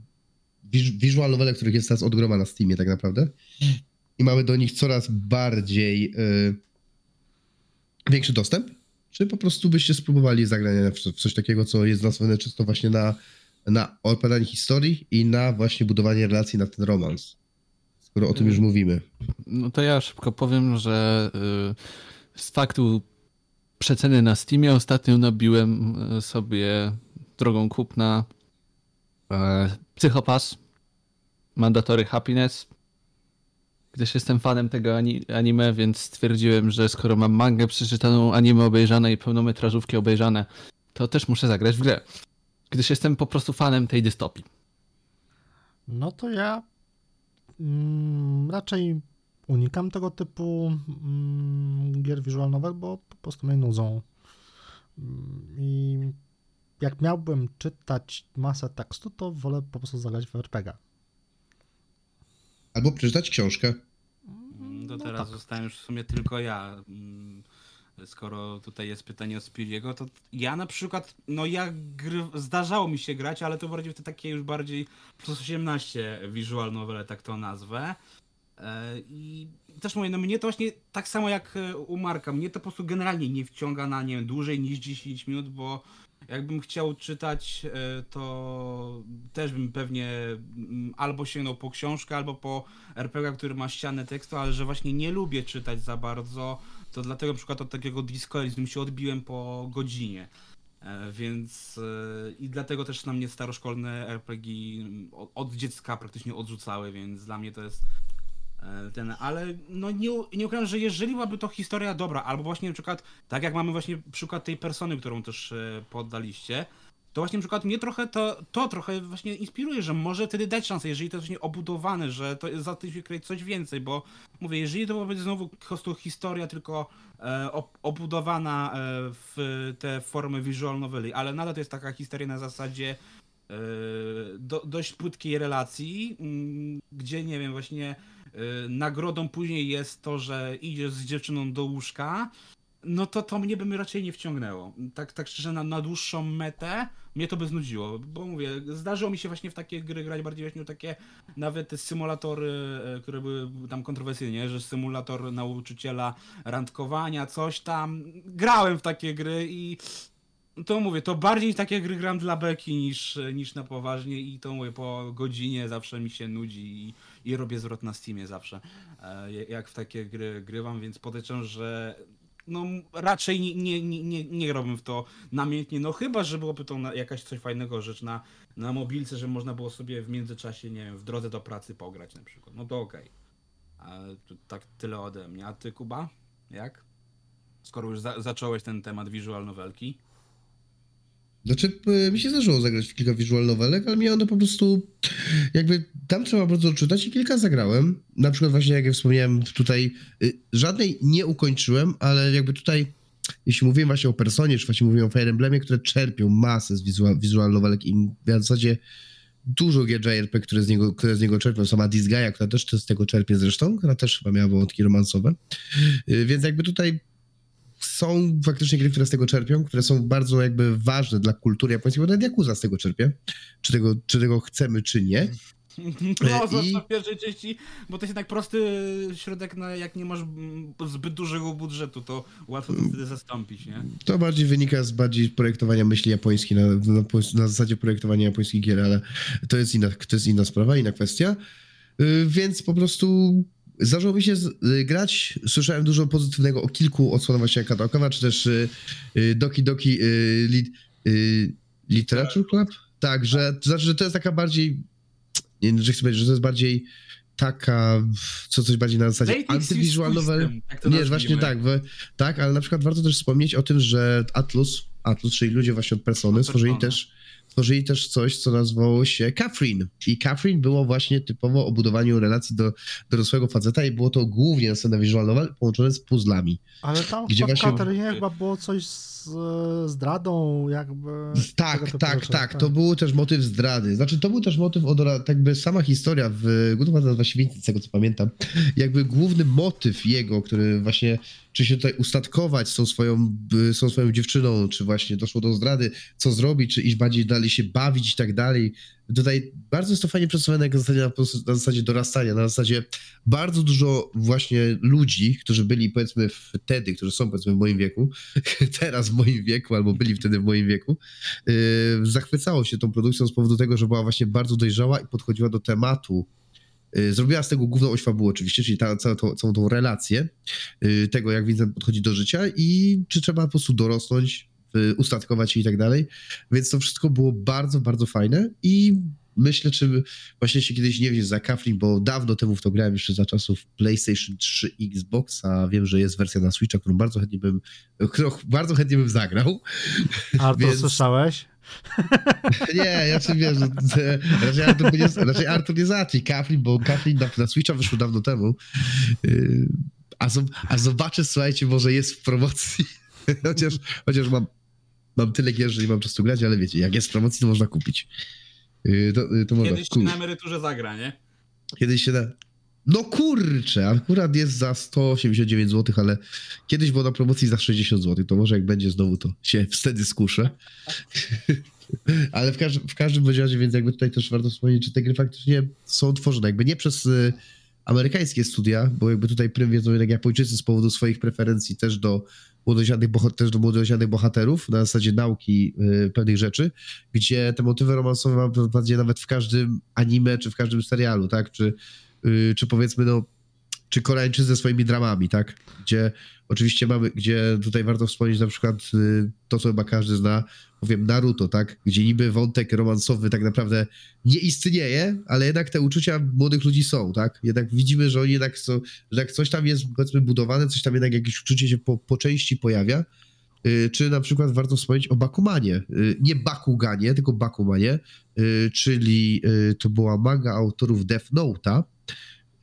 wiz- visual novele, których jest teraz od groma na Steamie tak naprawdę i mamy do nich coraz bardziej y, większy dostęp, czy po prostu byście spróbowali zagrania w co- w coś takiego, co jest nastawione czysto właśnie na na opowiadanie historii i na właśnie budowanie relacji na ten romans. Skoro o tym już mówimy. No to ja szybko powiem, że y, z faktu przeceny na Steamie ostatnio nabiłem y, sobie drogą kupna e, Psychopass Mandatory Happiness gdyż jestem fanem tego ani- anime, więc stwierdziłem, że skoro mam mangę przeczytaną, anime obejrzane i pełnometrażówki obejrzane, to też muszę zagrać w grę. Gdyż jestem po prostu fanem tej dystopii. No to ja mm, raczej unikam tego typu mm, gier visual novel, bo po prostu mnie nudzą. Mm, I jak miałbym czytać masę tekstu, to wolę po prostu zagrać w RPG. Albo przeczytać książkę. Mm, To No teraz tak. zostałem już w sumie tylko ja. Skoro tutaj jest pytanie o Spiriego, to ja na przykład, no ja gry, zdarzało mi się grać, ale to bardziej w te takie już bardziej plus 18 visual novele, tak to nazwę. E, I też mówię, no mnie to właśnie tak samo jak e, u Marka, mnie to po prostu generalnie nie wciąga na, nie dłużej niż 10 minut, bo jakbym chciał czytać, e, to też bym pewnie mm, albo sięgnął po książkę, albo po RPG, który ma ścianę tekstu, ale że właśnie nie lubię czytać za bardzo, to dlatego na przykład od takiego Disco Elysium się odbiłem po godzinie. E, Więc e, i dlatego też na mnie staroszkolne RPG od, dziecka praktycznie odrzucały, więc dla mnie to jest e, ten, ale no nie, nie ukrywam, że jeżeli byłaby to historia dobra, albo właśnie na przykład, tak jak mamy właśnie przykład tej persony, którą też e, poddaliście, to właśnie na przykład mnie trochę to, to trochę właśnie inspiruje, że może wtedy dać szansę, jeżeli to jest właśnie obudowane, że to za tym się kryje coś więcej, bo mówię, jeżeli to byłaby znowu po prostu historia tylko e, ob- obudowana e, w te formy visual noveli, ale nadal to jest taka historia na zasadzie e, do, dość płytkiej relacji, mm, gdzie nie wiem, właśnie e, nagrodą później jest to, że idziesz z dziewczyną do łóżka, no to to mnie by mi raczej nie wciągnęło. Tak, tak szczerze, na, na dłuższą metę mnie to by znudziło, bo mówię, zdarzyło mi się właśnie w takie gry grać bardziej właśnie takie nawet symulatory, e, które były tam kontrowersyjne, że symulator nauczyciela randkowania, coś tam. Grałem w takie gry i to mówię, to bardziej takie gry gram dla beki niż, niż na poważnie i to mówię, po godzinie zawsze mi się nudzi i, i robię zwrot na Steamie zawsze, e, jak w takie gry grywam, więc podejrzewam, że no raczej nie, nie, nie, nie, nie grałbym w to namiętnie, no chyba, że byłoby to jakaś coś fajnego rzecz na, na mobilce, że można było sobie w międzyczasie, nie wiem, w drodze do pracy pograć na przykład, no to okej. To tak tyle ode mnie. A ty, Kuba? Jak? Skoro już za zacząłeś ten temat visual novelki. Znaczy, y, mi się zdarzyło zagrać w kilka visual novelek, ale mnie one po prostu jakby tam trzeba bardzo czytać i kilka zagrałem. Na przykład właśnie, jak ja wspomniałem tutaj, y, żadnej nie ukończyłem, ale jakby tutaj, jeśli mówiłem właśnie o Personie, czy właśnie mówiłem o Fire Emblemie, które czerpią masę z visual, visual novelek i w zasadzie dużo gier które z niego, które z niego czerpią. Sama Disgaea, która też z tego czerpie zresztą, która też chyba miała wątki romansowe. Y, Więc jakby tutaj są faktycznie gry, które z tego czerpią, które są bardzo jakby ważne dla kultury japońskiej, bo nawet Yakuza z tego czerpie, czy tego, czy tego chcemy, czy nie. No, E, zwłaszcza i- w pierwszej części, bo to jest jednak prosty środek, na jak nie masz mm, zbyt dużego budżetu, to łatwo to wtedy zastąpić, nie? To bardziej wynika z bardziej projektowania myśli japońskiej, na, na, na zasadzie projektowania japońskich gier, ale to jest inna, to jest inna sprawa, inna kwestia. Y, Więc po prostu zdarzyło mi się z, y, grać. Słyszałem dużo pozytywnego o kilku odsłonach właśnie Kadokawa, czy też y, y, Doki Doki y, lit, Literature Club. Tak, że to znaczy, że to jest taka bardziej, nie wiem, że chcę powiedzieć, że to jest bardziej taka, co coś bardziej na zasadzie z novel. to Nie, właśnie tak, w, tak, ale na przykład warto też wspomnieć o tym, że Atlus, Atlus, czyli ludzie właśnie od Persony, Od stworzyli też, stworzyli też coś, co nazywało się Catherine. I Catherine było właśnie typowo o budowaniu relacji do dorosłego faceta i było to głównie scena visual novel połączone z puzzlami. Ale tam Gdzie w właśnie- chyba było coś z zdradą, jakby. Tak, tak, tak, to był też motyw zdrady. Znaczy, to był też motyw, odora, tak jakby sama historia w Good Omens nazywa się więcej, z tego co pamiętam. Jakby główny motyw jego, który właśnie, czy się tutaj ustatkować z tą swoją, y, z tą swoją dziewczyną, czy właśnie doszło do zdrady, co zrobić, czy iść bardziej dalej się bawić i tak dalej. Tutaj bardzo jest to fajnie przedstawione na zasadzie, na zasadzie dorastania, na zasadzie bardzo dużo właśnie ludzi, którzy byli powiedzmy wtedy, którzy są powiedzmy w moim wieku, teraz w moim wieku, albo byli wtedy w moim wieku, yy, zachwycało się tą produkcją z powodu tego, że była właśnie bardzo dojrzała i podchodziła do tematu. Yy, Zrobiła z tego główną oś fabuły oczywiście, czyli ta, całą, tą, całą tą relację yy, tego, jak Vincent podchodzi do życia i czy trzeba po prostu dorosnąć, ustatkować się i tak dalej. Więc to wszystko było bardzo, bardzo fajne i myślę, czy właśnie się kiedyś nie wziąć za Kaflin, bo dawno temu w to grałem jeszcze za czasów PlayStation 3 Xbox, a wiem, że jest wersja na Switcha, którą bardzo chętnie bym, którą bardzo chętnie bym zagrał. Artur, Więc- słyszałeś? Nie, ja czy wiesz, że, raczej, Artur nie, raczej Artur nie bo Kaflin na, na Switcha wyszło dawno temu. Yy, a, a zobaczę, słuchajcie, może jest w promocji. chociaż, chociaż mam, mam tyle gier, że nie mam czasu grać, ale wiecie, jak jest w promocji, to można kupić. Yy, to, yy, to można Kiedyś na emeryturze zagra, nie? Kiedyś się da. No kurczę, akurat jest za 189 zł, ale kiedyś było na promocji za 60 zł. To może jak będzie znowu, to się wtedy skuszę. ale w każdym, w każdym razie, więc jakby tutaj też warto wspomnieć, czy te gry faktycznie są tworzone. Jakby nie przez y, amerykańskie studia, bo jakby tutaj prym wiedzą jednak Japończycy z powodu swoich preferencji też do młodocianych, też do młodocianych bohaterów na zasadzie nauki y, pewnych rzeczy, gdzie te motywy romansowe mam w nawet w każdym anime, czy w każdym serialu, tak? Czy, y, czy powiedzmy, no, czy Koreańczycy ze swoimi dramami, tak? Gdzie oczywiście mamy, gdzie tutaj warto wspomnieć na przykład y, to, co chyba każdy zna, powiem Naruto, tak? Gdzie niby wątek romansowy tak naprawdę nie istnieje, ale jednak te uczucia młodych ludzi są, tak? Jednak widzimy, że oni jednak są, że jak coś tam jest powiedzmy budowane, coś tam jednak jakieś uczucie się po, po części pojawia, Y, czy na przykład warto wspomnieć o Bakumanie. Y, Nie Bakuganie, tylko Bakumanie, czyli to była manga autorów Death Note'a,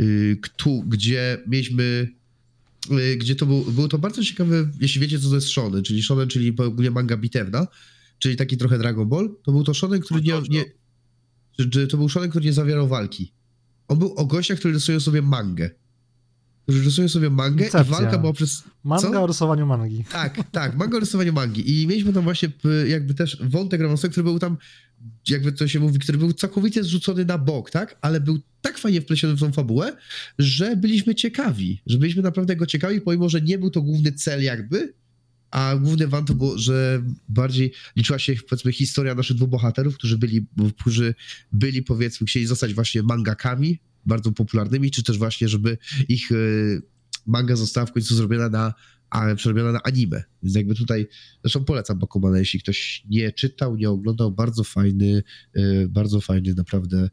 y, któ- gdzie mieliśmy y, gdzie to był, był to bardzo ciekawy, jeśli wiecie co to jest shonen, czyli shonen, czyli ogólnie manga bitewna, czyli taki trochę Dragon Ball, to był to shonen, który nie, nie to był shonen, który nie zawierał walki. On był o gościach, którzy rysują sobie mangę. Rysują sobie mangę Koncepcja. i walka była przez Manga Co? o rysowaniu mangi. tak, tak, manga o rysowaniu mangi. I mieliśmy tam właśnie jakby też wątek romansowy, który był tam, jakby to się mówi, który był całkowicie zrzucony na bok, tak? Ale był tak fajnie wpleciony w tą fabułę, że byliśmy ciekawi, że byliśmy naprawdę go ciekawi, pomimo, że nie był to główny cel jakby, a główny wam to było, że bardziej liczyła się powiedzmy historia naszych dwóch bohaterów, którzy byli, którzy byli powiedzmy, chcieli zostać właśnie mangakami, bardzo popularnymi, czy też właśnie, żeby ich e, manga została w końcu zrobiona na a przerobiona na anime. Więc jakby tutaj, zresztą polecam Bakumana, jeśli ktoś nie czytał, nie oglądał, bardzo fajny, y, bardzo fajny, naprawdę,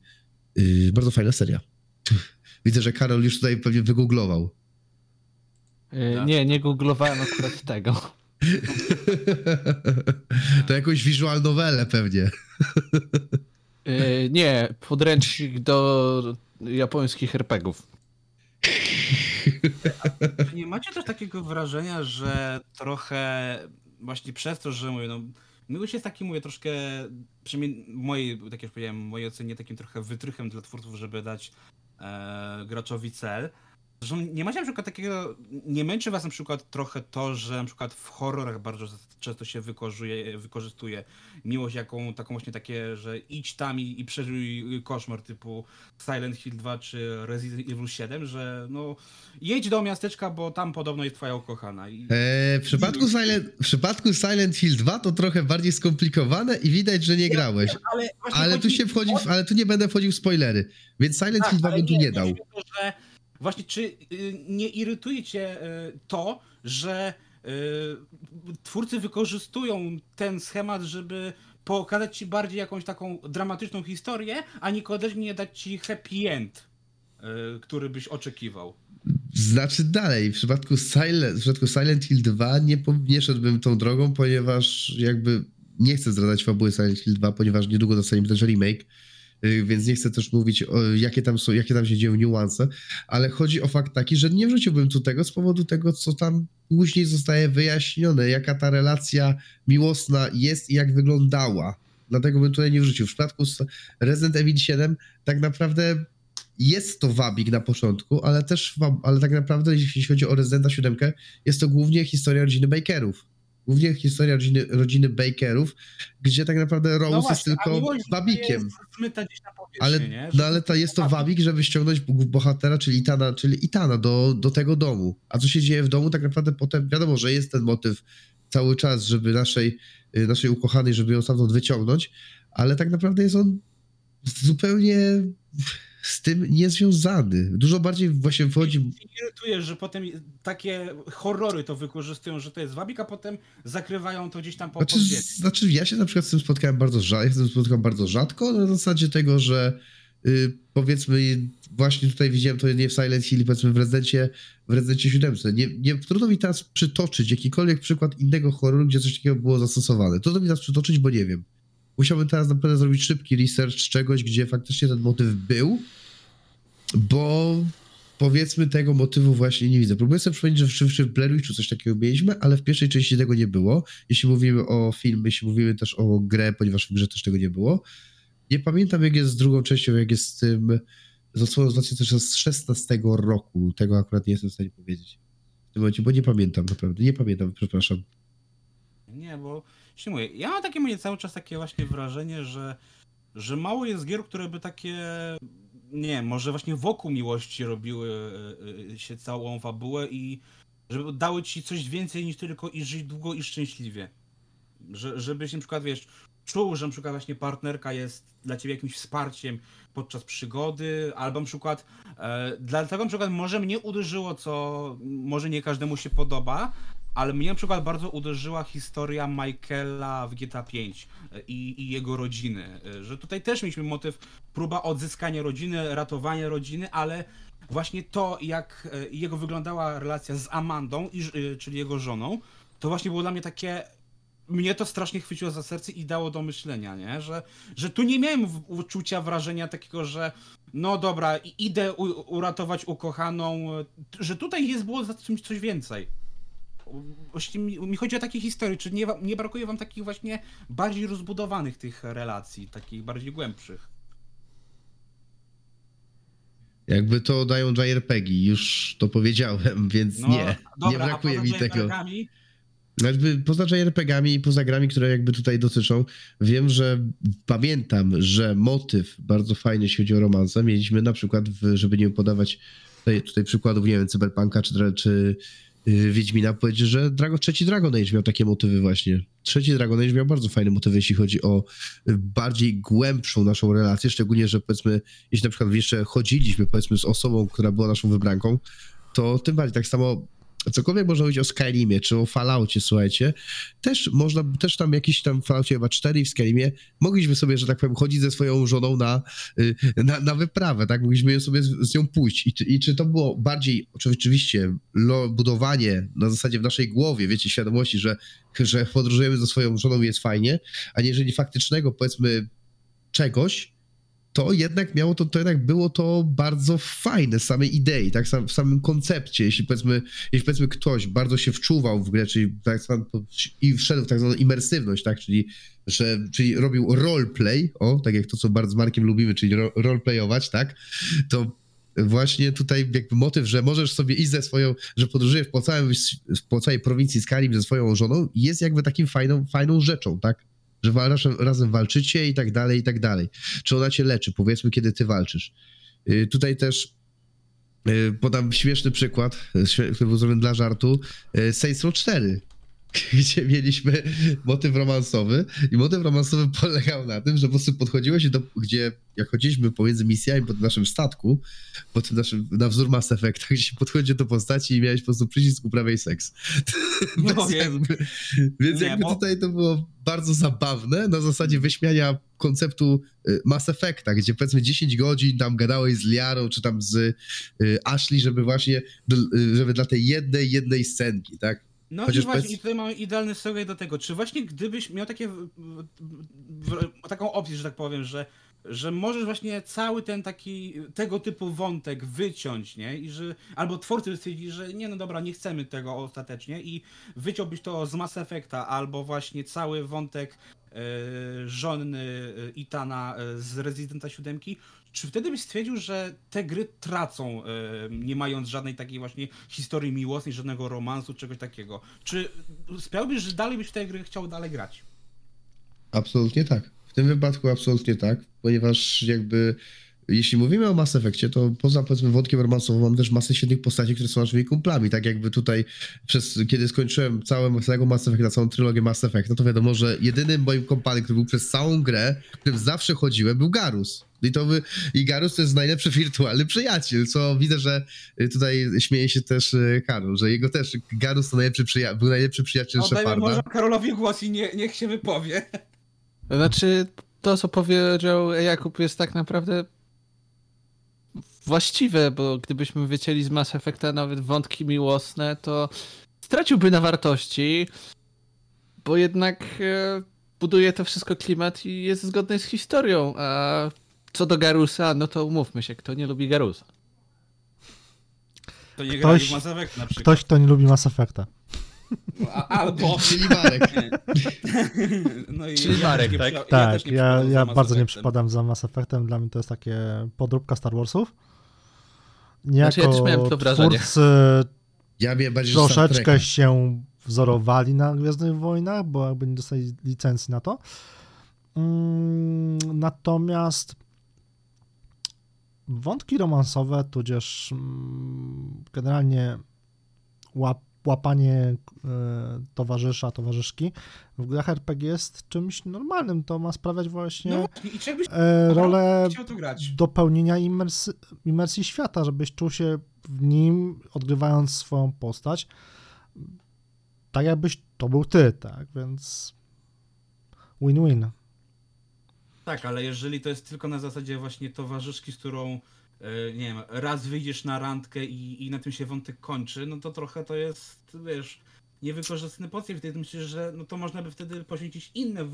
y, bardzo fajna seria. Widzę, że Karol już tutaj pewnie wygooglował. E, Nie, nie googlowałem akurat tego. to jakąś visual novelę pewnie. E, Nie, podręcznik do japońskich. Czy Nie macie też takiego wrażenia, że trochę właśnie przez to, że mówię, no Miłość jest taki, mówię, troszkę, przynajmniej mojej, tak jak powiedziałem, mojej ocenie takim trochę wytrychem dla twórców, żeby dać e, graczowi cel. Że nie macie na przykład takiego, nie męczy was na przykład trochę to, że na przykład w horrorach bardzo często się wykorzystuje, wykorzystuje miłość jaką, taką właśnie takie, że idź tam i, i przeżyj koszmar typu Silent Hill 2 czy Resident Evil 7, że no jedź do miasteczka, bo tam podobno jest twoja ukochana. I... E, w, przypadku Silent, w przypadku Silent Hill 2 to trochę bardziej skomplikowane i widać, że nie grałeś. Ale, właśnie Ale tu chodzi się wchodzi, w, ale tu nie będę wchodził w spoilery. Więc Silent Tak, Hill 2 ale bym tu nie dał. o to, że właśnie czy y, nie irytuje cię y, to, że y, twórcy wykorzystują ten schemat, żeby pokazać ci bardziej jakąś taką dramatyczną historię, a niekoniecznie dać ci happy end, który byś oczekiwał. Znaczy dalej, w przypadku, Silent, w przypadku Silent Hill 2 nie, nie szedłbym tą drogą, ponieważ jakby nie chcę zdradzać fabuły Silent Hill 2, ponieważ niedługo dostaniemy też remake, więc nie chcę też mówić, jakie, tam są, jakie tam się dzieją niuanse, ale chodzi o fakt taki, że nie wrzuciłbym tu tego z powodu tego, co tam później zostaje wyjaśnione, jaka ta relacja miłosna jest i jak wyglądała. Dlatego bym tutaj nie wrzucił. W przypadku Resident Evil 7 tak naprawdę jest to wabik na początku, ale też, ale tak naprawdę jeśli chodzi o Residenta 7, jest to głównie historia rodziny Bakerów. Głównie historia rodziny, rodziny Bakerów, gdzie tak naprawdę Rose jest No właśnie, a tylko wabikiem. Jest Ale, no ale to jest to wabik, żeby ściągnąć bohatera, czyli Itana, czyli Itana do, do tego domu. A co się dzieje w domu, tak naprawdę potem wiadomo, że jest ten motyw cały czas, żeby naszej, y, naszej ukochanej, żeby ją stamtąd wyciągnąć, ale tak naprawdę jest on zupełnie z tym niezwiązany. Dużo bardziej właśnie wchodzi... Mnie irytuje, że potem takie horrory to wykorzystują, że to jest wabik, a potem zakrywają to gdzieś tam po Znaczy, znaczy, ja się na przykład z tym spotkałem bardzo rzadko, ja z tym spotkałem bardzo rzadko, na zasadzie tego, że y, powiedzmy właśnie tutaj widziałem to nie w Silent Hill, powiedzmy w Rezydencie, w Rezydencie 7. Nie, nie, trudno mi teraz przytoczyć jakikolwiek przykład innego horroru, gdzie coś takiego było zastosowane. Trudno mi teraz przytoczyć, bo nie wiem. Musiałbym teraz naprawdę zrobić szybki research czegoś, gdzie faktycznie ten motyw był, bo powiedzmy tego motywu właśnie nie widzę. Próbuję sobie przypomnieć, że w, czy, czy w Blair Witchu coś takiego mieliśmy, ale w pierwszej części tego nie było. Jeśli mówimy o filmie, jeśli mówimy też o grę, ponieważ w grze też tego nie było. Nie pamiętam jak jest z drugą częścią, jak jest z tym z odsłoną z 2016 roku. Tego akurat nie jestem w stanie powiedzieć. W tym momencie, bo nie pamiętam naprawdę. Nie pamiętam, przepraszam. Nie, bo się mówię, ja mam takie mówię, cały czas takie właśnie wrażenie, że, że mało jest gier, które by takie, nie może właśnie wokół miłości robiły e, e, się całą fabułę i żeby dały ci coś więcej niż tylko i żyć długo i szczęśliwie. Że, żebyś na przykład, wiesz, czuł, że na przykład właśnie partnerka jest dla ciebie jakimś wsparciem podczas przygody, albo na przykład e, dlatego na przykład może mnie uderzyło, co może nie każdemu się podoba, ale mnie na przykład bardzo uderzyła historia Michaela w GTA V i, i jego rodziny. e, Że tutaj też mieliśmy motyw próba odzyskania rodziny, ratowania rodziny, ale właśnie to, jak e, jego wyglądała relacja z Amandą, e, czyli jego żoną, to właśnie było dla mnie takie. Mnie to strasznie chwyciło za serce i dało do myślenia, nie? Że, że tu nie miałem uczucia, wrażenia takiego, że no dobra, idę uratować ukochaną, e, że tutaj jest było za czymś coś więcej. Właśnie mi, mi chodzi o takie historie, czy nie, nie brakuje wam takich właśnie bardziej rozbudowanych tych relacji, takich bardziej głębszych? Jakby to dają JRPG, już to powiedziałem, więc No, nie. dobra, nie brakuje mi tego. JRPG-ami? Jakby poza JRPG-ami i poza grami, które jakby tutaj dotyczą, wiem, że pamiętam, że motyw bardzo fajny, jeśli chodzi o romanse, mieliśmy na przykład, w, żeby nie podawać tutaj, tutaj przykładów, nie wiem, Cyberpunka czy, czy Wiedźmina, powiedzieć, że Drago, trzeci Dragon Age miał takie motywy właśnie. Trzeci Dragon Age miał bardzo fajne motywy, jeśli chodzi o y, bardziej głębszą naszą relację, szczególnie, że powiedzmy, jeśli na przykład jeszcze chodziliśmy, powiedzmy, z osobą, która była naszą wybranką, to tym bardziej tak samo cokolwiek można mówić o Skyrimie, czy o Falloutie, słuchajcie, też można, też tam jakiś tam w Falloutie chyba 4 w Skyrimie, mogliśmy sobie, że tak powiem, chodzić ze swoją żoną na, y, na, na wyprawę, tak? Mogliśmy sobie z, z nią pójść. I, I czy to było bardziej, oczywiście, lo, budowanie na zasadzie w naszej głowie, wiecie, świadomości, że, że podróżujemy ze swoją żoną i jest fajnie, a jeżeli faktycznego, powiedzmy, czegoś, to jednak miało to, to jednak było to bardzo fajne z samej idei, tak w samym koncepcie, jeśli powiedzmy, jeśli powiedzmy ktoś bardzo się wczuwał w grę, czyli tak i wszedł w tak zwaną imersywność, tak, czyli, że, czyli robił roleplay, o, tak jak to, co bardzo z Markiem lubimy, czyli ro, roleplayować, tak, to właśnie tutaj jakby motyw, że możesz sobie iść ze swoją, że podróżujesz po, całym, po całej prowincji Skyrim ze swoją żoną, jest jakby takim fajną, fajną rzeczą, tak, że razem, walczycie i tak dalej, i tak dalej. Czy ona cię leczy, powiedzmy, kiedy ty walczysz. Y, Tutaj też y, podam śmieszny przykład, który był zrobiony dla żartu. y, Saints Row 4, gdzie mieliśmy motyw romansowy i motyw romansowy polegał na tym, że po prostu podchodziło się do, gdzie jak chodziliśmy pomiędzy misjami po tym naszym statku, po tym naszym, na wzór Mass Effecta, gdzie się podchodzi do postaci i miałeś po prostu przycisk uprawiaj seks. No jakby, więc Nie, jakby bo- tutaj to było bardzo zabawne na zasadzie wyśmiania konceptu y, Mass Effecta, gdzie powiedzmy 10 godzin tam gadałeś z Liarą, czy tam z y, Ashley, żeby właśnie, y, żeby dla tej jednej, jednej scenki, tak? No Chociaż i właśnie, bez- i tutaj mamy idealny segue do tego. Czy właśnie gdybyś miał takie, w- w- taką opcję, że tak powiem, że, że możesz właśnie cały ten taki, tego typu wątek wyciąć, nie? I że, albo twórcy stwierdzili, że nie, no dobra, nie chcemy tego ostatecznie i wyciąłbyś to z Mass Effecta, albo właśnie cały wątek e, żony e, Itana e, z Residenta 7, czy wtedy byś stwierdził, że te gry tracą, e, nie mając żadnej takiej właśnie historii miłosnej, żadnego romansu, czegoś takiego? Czy sprawiłbyś, że dalej byś w te gry chciał dalej grać? Absolutnie tak. W tym wypadku absolutnie tak, ponieważ jakby jeśli mówimy o Mass Effectie, to poza powiedzmy wątkiem romansowym mam też masę świetnych postaci, które są naszymi kumplami. Tak jakby tutaj przez, kiedy skończyłem całe, całego Mass Effecta, całą trylogię Mass Effecta, to wiadomo, że jedynym moim kompanem, który był przez całą grę, którym zawsze chodziłem, był Garus. I to by, i Garus to jest najlepszy wirtualny przyjaciel, co widzę, że y, tutaj śmieje się też y, Karol, że jego też Garus to najlepszy przyja- był najlepszy przyjaciel Oddajmy Sheparda. może Karolowi głos i nie, niech się wypowie. Znaczy, to co powiedział Jakub jest tak naprawdę właściwe, bo gdybyśmy wycięli z Mass Effecta nawet wątki miłosne, to straciłby na wartości, bo jednak e, buduje to wszystko klimat i jest zgodny z historią, a co do Garusa, no to umówmy się, kto nie lubi Garusa. To nie Ktoś- w Mass Effect na przykład. Ktoś, kto nie lubi Mass Effecta. A, albo... Czyli Marek. No i Czyli Marek, też nie tak? przy- Tak, ja, ja bardzo nie przypadam za Mass Effectem. Dla mnie to jest takie podróbka Star Warsów. Niejako Znaczy, ja też miałem to wrażenie. twórcy Ja bardziej, troszeczkę się wzorowali na Gwiezdnych Wojnach, bo jakby nie dostali licencji na to. Mm, Natomiast wątki romansowe, tudzież mm, generalnie łap, łapanie e, towarzysza, towarzyszki w grach RPG jest czymś normalnym. To ma sprawiać właśnie No i e, rolę dopełnienia imersy, imersji świata, żebyś czuł się w nim, odgrywając swoją postać, tak jakbyś to był ty, tak? Więc win-win. Tak, ale jeżeli to jest tylko na zasadzie właśnie towarzyszki, z którą e, nie wiem, raz wyjdziesz na randkę i, i na tym się wątek kończy, no to trochę to jest, wiesz, niewykorzystany potencjał. Wtedy myślę, że no to można by wtedy poświęcić inne, e,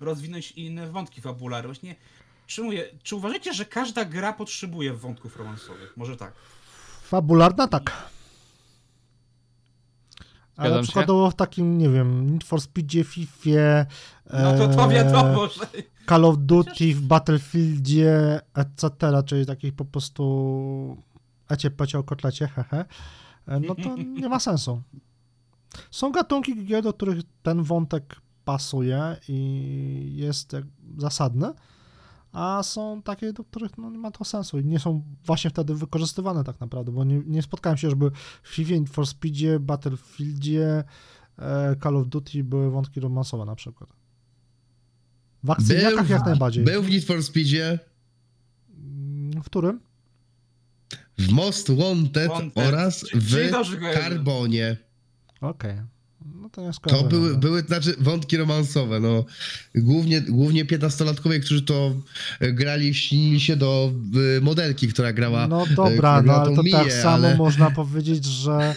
rozwinąć inne wątki fabularne. Właśnie, czy mówię, czy uważacie, że każda gra potrzebuje wątków romansowych? Może tak. Fabularna tak. Ale Zgadzam przykładowo w takim, nie wiem, Need for Speedzie, Fifie, No to to e, wiadomo, że... Call of Duty, w Battlefieldzie, etc., czyli takich po prostu ecie, pecie o kotlecie, hehe, e, no to nie ma sensu. Są gatunki gier, do których ten wątek pasuje i jest zasadny, a są takie, do których no, nie ma to sensu i nie są właśnie wtedy wykorzystywane tak naprawdę, bo nie, nie spotkałem się, żeby w FIFA, for Speedzie, Battlefieldzie, e, Call of Duty były wątki romansowe na przykład. W akcyjniakach jak najbardziej. Był w Need for Speedzie, Mm, W którym? w Most Wanted, Wanted. oraz w. Carbonie. Okej. No to ja To były, były znaczy wątki romansowe, no. Głównie, głównie 15-latkowie, którzy to e, grali, śnili się do e, modelki, która grała. No e, dobra, no ale to tak Mię, samo ale- można powiedzieć, że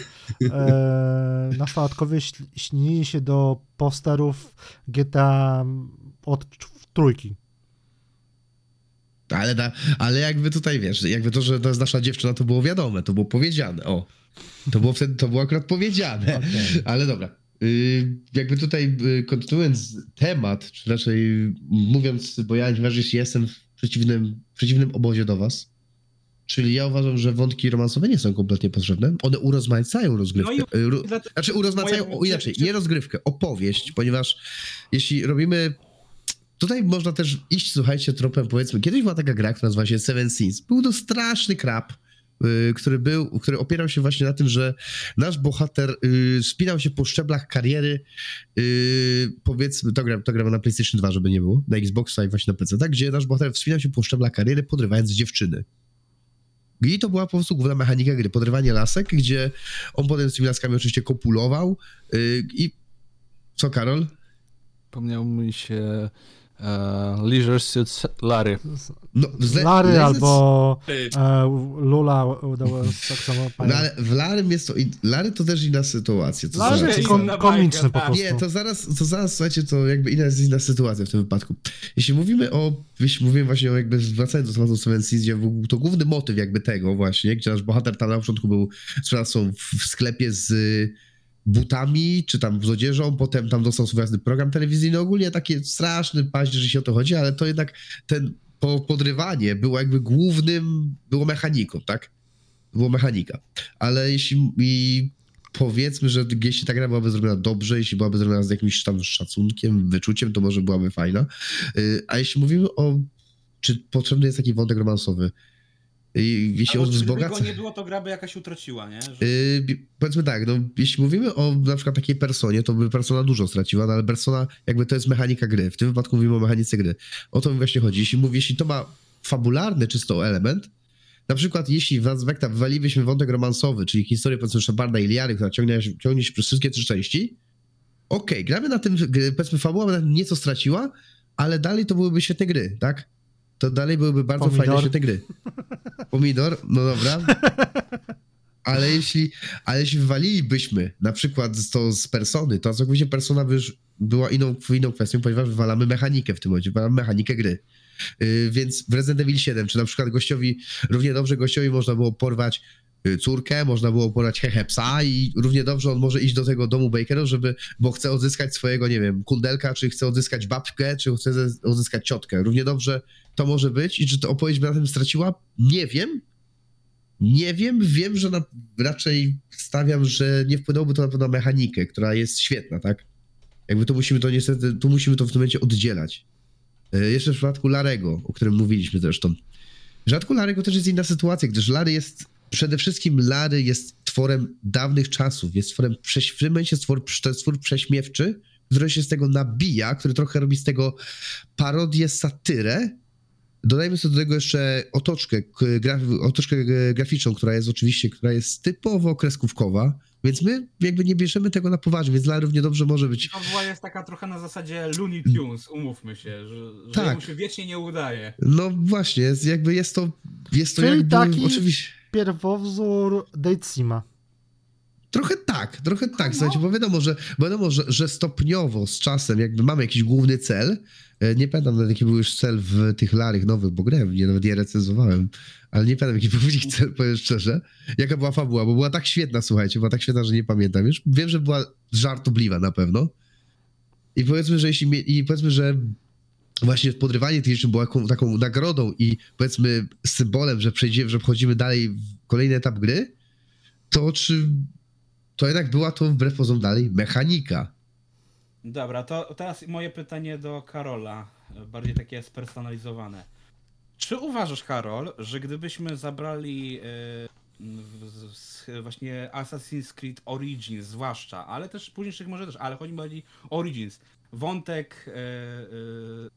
e, nastolatkowie śnili się do posterów GTA od trójki. Ale, da, ale jakby tutaj wiesz, jakby to, że to jest nasza dziewczyna, to było wiadome, to było powiedziane. O. To było wtedy, to było akurat powiedziane. Okej. Ale dobra. Y, jakby tutaj y, kontynuując temat, czy raczej mówiąc, bo ja najważniejszy jestem w przeciwnym, w przeciwnym obozie do was. Czyli ja uważam, że wątki romansowe nie są kompletnie potrzebne. One urozmaicają rozgrywkę. No Y, ru- Dlatego- Znaczy urozmaicają, o, inaczej, czy- nie rozgrywkę, opowieść, ponieważ jeśli robimy... Tutaj można też iść, słuchajcie, tropem, powiedzmy, kiedyś była taka gra, która nazywa się Seven Sins. Był to straszny krab, y, który był, który opierał się właśnie na tym, że nasz bohater y, spinał się po szczeblach kariery, y, powiedzmy, to, gra, to gramy na PlayStation 2, żeby nie było, na Xboxa i właśnie na PC, tak, gdzie nasz bohater wspinał się po szczeblach kariery, podrywając dziewczyny. I to była po prostu główna mechanika gry, podrywanie lasek, gdzie on potem z tymi laskami oczywiście kopulował y, i... Co, Karol? Przypomniał mi się e, Leisure Suit Larry. No, zle- Lary Lezec- albo Ty, e, Lula, tak samo No ale w Larym jest to... Lary to też inna sytuacja. To Lary zaraz- jest inna kom, komiczny po tak. prostu. Nie, to zaraz, to zaraz, słuchajcie, to jakby inna jest inna sytuacja w tym wypadku. Jeśli mówimy o, jeśli mówimy właśnie o jakby wracając do tematu Seven Seas, gdzie był to główny motyw jakby tego właśnie, gdzie nasz bohater tam na początku był sprzedawcą w, w sklepie z butami, czy tam z odzieżą, potem tam dostał swój własny program telewizyjny, ogólnie taki straszny paździerz, jeśli o to chodzi, ale to jednak ten po, podrywanie było jakby głównym, było mechaniką, tak? Było mechanika. Ale jeśli i powiedzmy, że jeśli ta gra byłaby zrobiona dobrze, jeśli byłaby zrobiona z jakimś tam szacunkiem, wyczuciem, to może byłaby fajna. Y, A jeśli mówimy o, czy potrzebny jest taki wątek romansowy, I jeśli albo on czy gdyby wzbogaca... go nie było, to gra by jakaś utraciła, nie? Że... Yy, powiedzmy tak, no, jeśli mówimy o na przykład takiej personie, to by persona dużo straciła, no ale persona jakby to jest mechanika gry. W tym wypadku mówimy o mechanice gry. O to mi właśnie chodzi. Jeśli mówi, jeśli to ma fabularny czysto element, na przykład jeśli w Effecta wywalilibyśmy wątek romansowy, czyli historię powiedzmy Sheparda i Liary, która ciągnie, się- ciągnie się przez wszystkie trzy części, okej, gramy na tym, powiedzmy fabuła by na tym nieco straciła, ale dalej to byłyby świetne gry, tak? To dalej byłyby bardzo Pomidor. fajne, świetne gry. Pomidor, no dobra. Ale jeśli, ale jeśli wywalilibyśmy na przykład to z persony, to całkowicie persona by już była inną, inną kwestią, ponieważ wywalamy mechanikę w tym momencie, wywalamy mechanikę gry. Yy, więc w Resident Evil 7, czy na przykład gościowi, równie dobrze gościowi można było porwać yy, córkę, można było porwać hehe psa i równie dobrze on może iść do tego domu Bakerów, żeby, bo chce odzyskać swojego, nie wiem, kundelka, czy chce odzyskać babkę, czy chce odzyskać ciotkę. Równie dobrze to może być i czy to opowieść by na tym straciła? Nie wiem, nie wiem, wiem, że na, raczej stawiam, że nie wpłynęłoby to na pewno mechanikę, która jest świetna, tak? Jakby to musimy to niestety, tu musimy to w tym momencie oddzielać. E, Jeszcze w przypadku Larego, o którym mówiliśmy zresztą. W przypadku Larego też jest inna sytuacja, gdyż Lary jest, przede wszystkim Lary jest tworem dawnych czasów, jest tworem, w tym momencie stwór, to jest twór prześmiewczy, który się z tego nabija, który trochę robi z tego parodię, satyrę, Dodajmy sobie do tego jeszcze otoczkę, k- gra, otoczkę e, graficzną, która jest oczywiście, która jest typowo kreskówkowa, więc my jakby nie bierzemy tego na poważnie, więc dla równie dobrze może być. Fabuła jest taka trochę na zasadzie Looney Tunes, umówmy się, że, że Tak. mu się wiecznie nie udaje. No właśnie, jest, jakby jest to, jest to Czyli jakby, taki- oczywiście, Pierwowzór Date Sima. Trochę tak, trochę tak, no. słuchajcie, bo wiadomo, że, wiadomo że, że stopniowo, z czasem, jakby mamy jakiś główny cel, e, nie pamiętam nawet jaki był już cel w tych larych nowych, bo grałem, nie, nawet je recenzowałem, ale nie pamiętam jaki był ich cel, powiem szczerze, jaka była fabuła, bo była tak świetna, słuchajcie, była tak świetna, że nie pamiętam już, wiem, że była żartobliwa na pewno. I powiedzmy, że jeśli, i powiedzmy, że właśnie podrywanie tych rzeczy było jaką, taką nagrodą i powiedzmy symbolem, że przejdziemy, że wchodzimy dalej w kolejny etap gry, to czy to jednak była to wbrew pozorom dalej mechanika. Dobra, to teraz moje pytanie do Karola, bardziej takie spersonalizowane. Czy uważasz, Karol, że gdybyśmy zabrali e, w- z, właśnie Assassin's Creed Origins zwłaszcza, ale też późniejszych może też, ale chodzi mi bardziej o Origins, wątek e, e,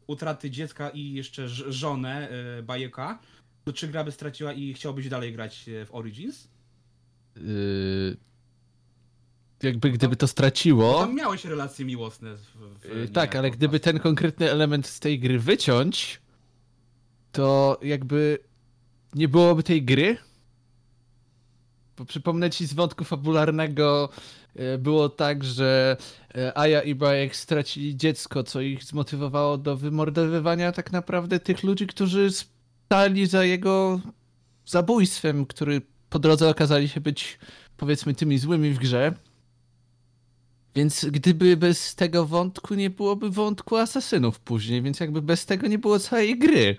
utraty dziecka i jeszcze żonę e, Bajeka, czy gra by straciła i chciałbyś dalej grać w Origins? Yy, jakby gdyby to straciło. Tam miałeś relacje miłosne. W, w Yy, tak, ale gdyby ten konkretny element z tej gry wyciąć, to jakby nie byłoby tej gry. Bo przypomnę ci z wątku fabularnego e, było tak, że e, Aya i Bajek stracili dziecko, co ich zmotywowało do wymordowywania tak naprawdę tych ludzi, którzy stali za jego zabójstwem, który po drodze okazali się być powiedzmy tymi złymi w grze. Więc gdyby bez tego wątku nie byłoby wątku asasynów później, więc jakby bez tego nie było całej gry.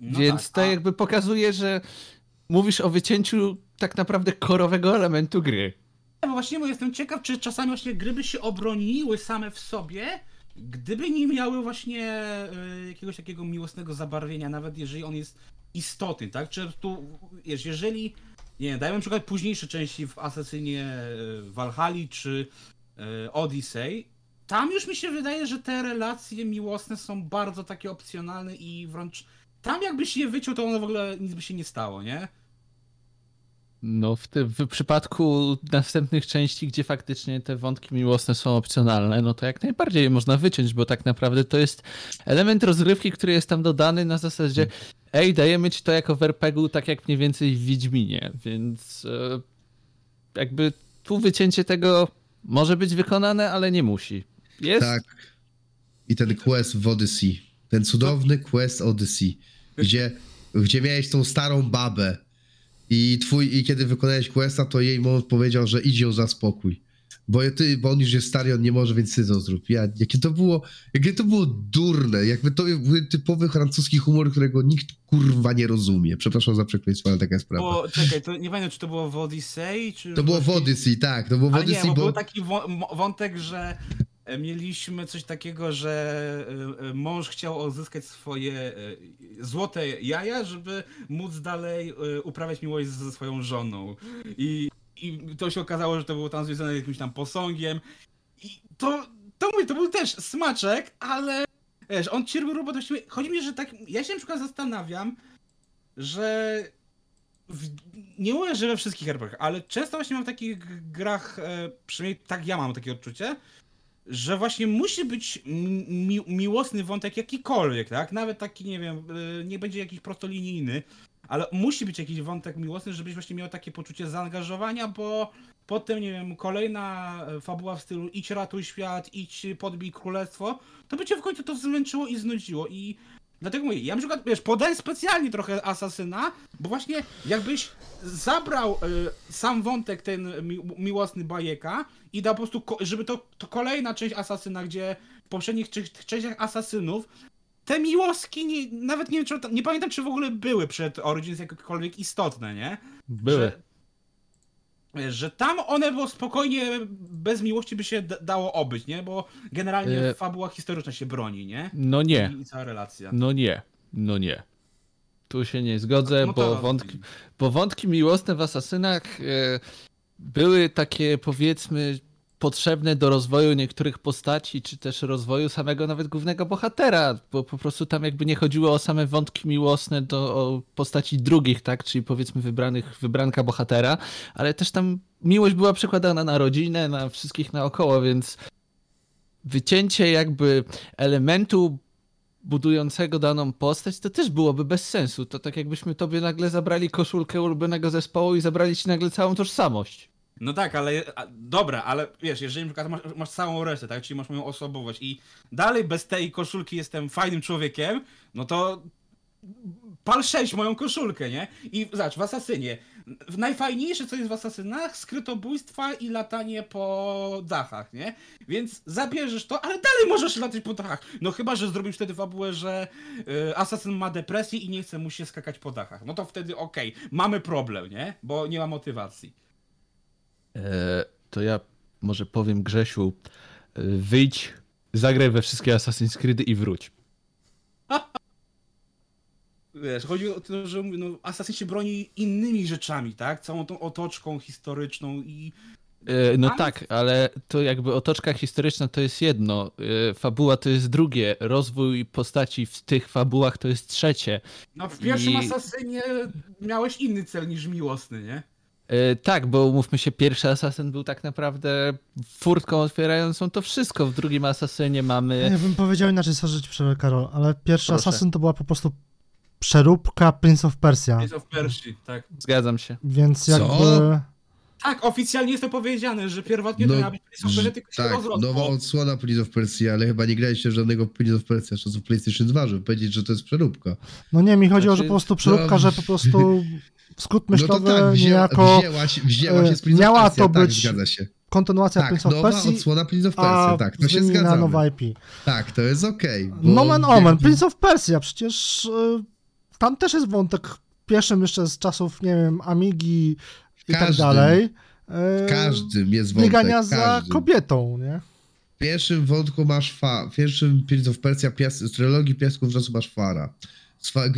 No więc tak, to a- jakby pokazuje, że mówisz o wycięciu tak naprawdę korowego elementu gry. Bo właśnie bo jestem ciekaw, czy czasami właśnie gry by się obroniły same w sobie, gdyby nie miały właśnie e, jakiegoś takiego miłosnego zabarwienia, nawet jeżeli on jest istotny, tak? Czy tu, wiesz, jeżeli, nie wiem, dajmy przykład późniejsze części w Asasynie e, Valhalla czy e, Odyssey, tam już mi się wydaje, że te relacje miłosne są bardzo takie opcjonalne i wręcz tam jakbyś je wyciął, to one w ogóle nic by się nie stało, nie? No w, tym, w przypadku następnych części, gdzie faktycznie te wątki miłosne są opcjonalne, no to jak najbardziej je można wyciąć, bo tak naprawdę to jest element rozgrywki, który jest tam dodany na zasadzie ej, dajemy ci to jako w RPG-u, tak jak mniej więcej w Wiedźminie, więc e, jakby tu wycięcie tego może być wykonane, ale nie musi. Jest? Tak. I ten quest w Odyssey. Ten cudowny quest Odyssey, gdzie, gdzie miałeś tą starą babę i twój, i kiedy wykonałeś questa, to jej mąż powiedział, że idź ją za spokój. Bo, ty, bo on już jest stary, on nie może, więc ty to zrób. Ja, jakie to było, jakie to było durne, jakby to był typowy francuski humor, którego nikt kurwa nie rozumie. Przepraszam za przekleństwo, ale taka jest prawda. Bo czekaj, to nie pamiętam, czy to było w Odyssey, czy... To było w Odyssey, tak, to było w Ale nie, Odyssey, bo był taki wątek, że e, mieliśmy coś takiego, że e, e, mąż chciał odzyskać swoje złote jaja, żeby móc dalej uprawiać miłość ze swoją żoną. I, I to się okazało, że to było tam związane z jakimś tam posągiem. I to, to mówię, to był też smaczek, ale wiesz, on ci robił robotę. Chodzi mi, że tak, ja się na przykład zastanawiam, że w, nie mówię, że we wszystkich RPG, ale często właśnie mam w takich grach, e, przynajmniej tak ja mam takie odczucie, że właśnie musi być mi, miłosny wątek jakikolwiek, tak? Nawet taki, nie wiem, e, nie będzie jakiś prostolinijny, ale musi być jakiś wątek miłosny, żebyś właśnie miał takie poczucie zaangażowania, bo potem, nie wiem, kolejna e, fabuła w stylu idź ratuj świat, idź podbij królestwo, to by cię w końcu to zmęczyło i znudziło. I Dlatego mówię, ja na przykład, wiesz, podaję specjalnie trochę Asasyna, bo właśnie jakbyś zabrał y, sam wątek ten mi, miłosny bajeka i dał po prostu, żeby to, to kolejna część Asasyna, gdzie w poprzednich częściach Asasynów te miłoski, nie, nawet nie wiem, czy, nie pamiętam, czy w ogóle były przed Origins jakkolwiek istotne, nie? Były. Że, że tam one było spokojnie, bez miłości by się dało obyć, nie? Bo generalnie E. fabuła historyczna się broni, nie? No nie. I, cała relacja. No nie, no nie. Tu się nie zgodzę, No bo, to- wątki, bo wątki miłosne w Asasynach e, były takie powiedzmy potrzebne do rozwoju niektórych postaci, czy też rozwoju samego nawet głównego bohatera, bo po prostu tam jakby nie chodziło o same wątki miłosne do postaci drugich, tak, czyli powiedzmy wybranych, wybranka bohatera, ale też tam miłość była przekładana na rodzinę, na wszystkich naokoło, więc wycięcie jakby elementu budującego daną postać, to też byłoby bez sensu. To tak jakbyśmy tobie nagle zabrali koszulkę ulubionego zespołu i zabrali ci nagle całą tożsamość. No tak, ale a, dobra, ale wiesz, jeżeli na przykład masz, masz całą resztę, tak, czyli masz moją osobowość i dalej bez tej koszulki jestem fajnym człowiekiem, no to pal 6 moją koszulkę, nie? I zobacz, w Asasynie, najfajniejsze co jest w Asasynach, skrytobójstwa i latanie po dachach, nie? Więc zabierzesz to, ale dalej możesz latać po dachach. No chyba, że zrobisz wtedy fabułę, że y, Asasyn ma depresję i nie chce mu się skakać po dachach. No to wtedy okej, mamy problem, nie? Bo nie ma motywacji. E, to ja może powiem Grzesiu, e, wyjdź, zagraj we wszystkie Assassin's Creed i wróć. Wiesz, chodzi o to, że no, Assassin się broni innymi rzeczami, tak? Całą tą otoczką historyczną i E, No Ale- tak, ale to jakby otoczka historyczna to jest jedno, fabuła to jest drugie, rozwój postaci w tych fabułach to jest trzecie. No w pierwszym I- Asasynie miałeś inny cel niż miłosny, nie? E, Tak, bo umówmy się, pierwszy Assassin był tak naprawdę furtką otwierającą to wszystko. W drugim Assassinie mamy... Ja bym powiedział inaczej, sorry Karol, ale pierwszy Proszę. Assassin to była po prostu przeróbka Prince of Persia, Prince of Persia, tak. Zgadzam się. więc Co? jakby... Tak, oficjalnie jest to powiedziane, że pierwotnie to No, miała być Prince of Persia, tylko się tak, rozrosło. nowa odsłona Prince of Persia, ale chyba nie graliście w żadnego Prince of Persia z czasów PlayStation 2, żeby powiedzieć, że to jest przeróbka. No nie, mi chodziło, że Znaczy, po prostu przeróbka, no- że po prostu skrót No to myślowy tak, wzię, niejako wzięła, się, wzięła się z e, Prince miała to tak, być zgadza się. kontynuacja Tak, Prince of Persia, odsłona Prince of Persia, tak, to się zgadzamy. nowa IP. Tak, to jest okej. bo Nomen omen, jakby- Prince of Persia, przecież y, tam też jest wątek pierwszym jeszcze z czasów, nie wiem, Amigi i tak każdym, dalej. W każdym jest wątek, Biegania za kobietą, nie? W pierwszym wątku masz fa, w pierwszym Prince of Persia pias, z trylogii Piasków Czasu masz Fara.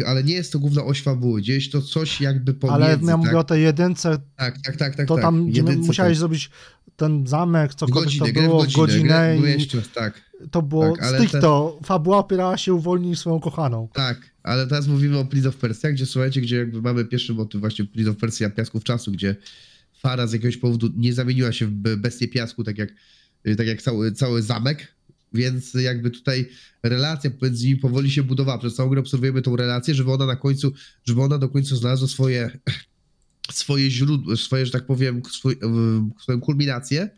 Ale nie jest to główna oś fabuły, gdzieś to coś jakby pomiędzy, Ale ja tak? mówię o tej jedynce, tak, tak, tak, tak, to tak. tam Jedynce musiałeś tak. zrobić ten zamek, w cokolwiek godzinę, to było, w w godzinę, godzinę grę, i czas, tak, to było tak, ale stricto, fabuła opierała się uwolnić swoją kochaną. tak, ale teraz mówimy o Prince of Persia, gdzie słuchajcie, gdzie jakby mamy pierwszy motyw właśnie Prince of Persia Piasków Czasu, gdzie Fara z jakiegoś powodu nie zamieniła się w bestię piasku, tak jak, tak jak cały, cały zamek, więc jakby tutaj relacja pomiędzy nimi powoli się budowała. Przez całą grę obserwujemy tą relację, żeby ona na końcu, żeby ona do końca znalazła swoje, swoje źródło, swoje, że tak powiem, swój, swoją kulminację,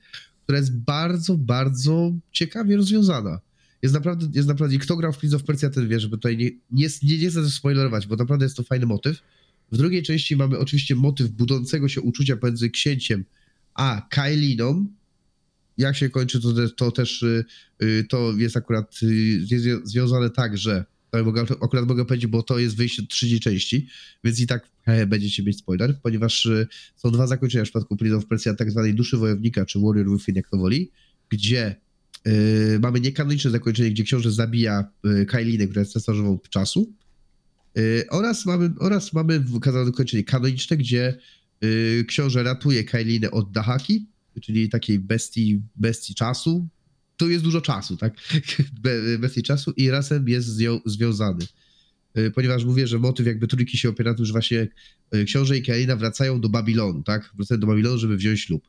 która jest bardzo, bardzo ciekawie rozwiązana. Jest naprawdę, jest naprawdę, kto grał w Prince of Persia, ten wie, żeby tutaj nie, nie, nie, nie chcę spoilerować, bo naprawdę jest to fajny motyw. W drugiej części mamy oczywiście motyw budzącego się uczucia pomiędzy księciem a Kailiną. Jak się kończy, to, to też y, y, to jest akurat y, jest zwią- związane tak, że to mogę, akurat mogę powiedzieć, bo to jest wyjście trzeciej części, więc i tak będziecie mieć spoiler, ponieważ są dwa zakończenia w przypadku Prince of Persia, tak zwanej duszy wojownika, czy Warrior Within, jak to woli, gdzie y, mamy niekanoniczne zakończenie, gdzie książę zabija Kailinę, która jest cesarzową czasu, y, oraz mamy, oraz mamy zakończenie kanoniczne, gdzie y, książę ratuje Kailinę od Dahaki, czyli takiej bestii, bestii czasu. Tu jest dużo czasu, tak? Be- Bestii czasu i razem jest z nią związany. Y, Ponieważ mówię, że motyw jakby trójki się opiera na tym, że właśnie y, książę i Kailina wracają do Babilonu, tak? Wracają do Babilonu, żeby wziąć ślub.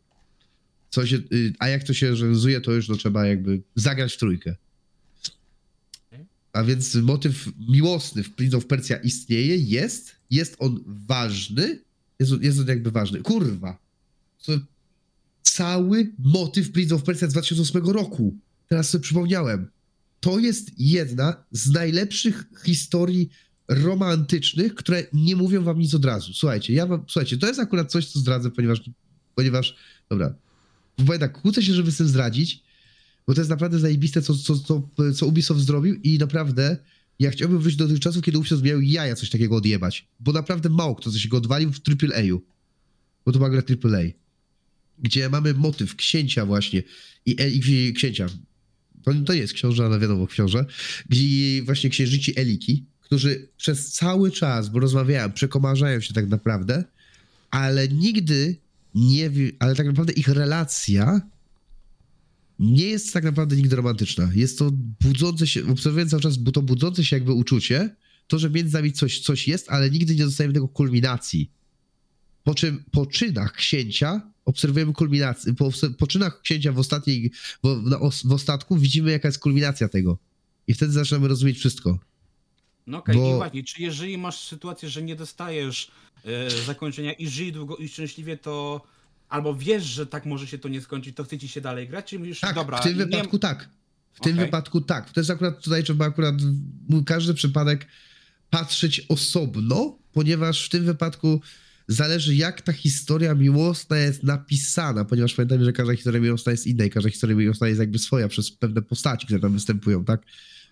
Co się, y, a jak to się rozwiązuje, to już no, trzeba jakby zagrać w trójkę. A więc motyw miłosny w Prince of Persia istnieje, jest, jest on ważny, jest, on- jest on jakby ważny. Kurwa, co, cały motyw Prince of Persia z 2008 roku. Teraz sobie przypomniałem. To jest jedna z najlepszych historii romantycznych, które nie mówią wam nic od razu. Słuchajcie, ja wam, słuchajcie, to jest akurat coś, co zdradzę, ponieważ, ponieważ, dobra, powiem tak, kłócę się, żeby z tym zdradzić, bo to jest naprawdę zajebiste, co, co, co, co Ubisoft zrobił i naprawdę ja chciałbym wrócić do tych czasów, kiedy Ubisoft miał jaja coś takiego odjebać, bo naprawdę mało kto coś go odwalił w AAA-u, bo to była gra AAA, gdzie mamy motyw księcia właśnie i, e- i księcia, to, nie jest książę, ale wiadomo, książę, gdzie właśnie księżyci Eliki, którzy przez cały czas, bo rozmawiałem, przekomarzają się tak naprawdę, ale nigdy nie, ale tak naprawdę ich relacja nie jest tak naprawdę nigdy romantyczna. Jest to budzące się, obserwując cały czas to budzące się jakby uczucie, to, że między nami coś, coś jest, ale nigdy nie dostajemy tego kulminacji. Po czym po czynach księcia obserwujemy kulminację, po, po czynach księcia w ostatniej, w, w ostatku widzimy jaka jest kulminacja tego. I wtedy zaczynamy rozumieć wszystko. No okej, Bo- i właśnie, czy jeżeli masz sytuację, że nie dostajesz e, zakończenia i żyj długo i szczęśliwie, to albo wiesz, że tak może się to nie skończyć, to chce ci się dalej grać, czy mówisz, Tak, dobra, w tym nie- wypadku tak. W tym Okej. wypadku tak. To jest akurat tutaj trzeba akurat każdy przypadek patrzeć osobno, ponieważ w tym wypadku zależy jak ta historia miłosna jest napisana, ponieważ pamiętajmy, że każda historia miłosna jest inna i każda historia miłosna jest jakby swoja przez pewne postaci, które tam występują, tak?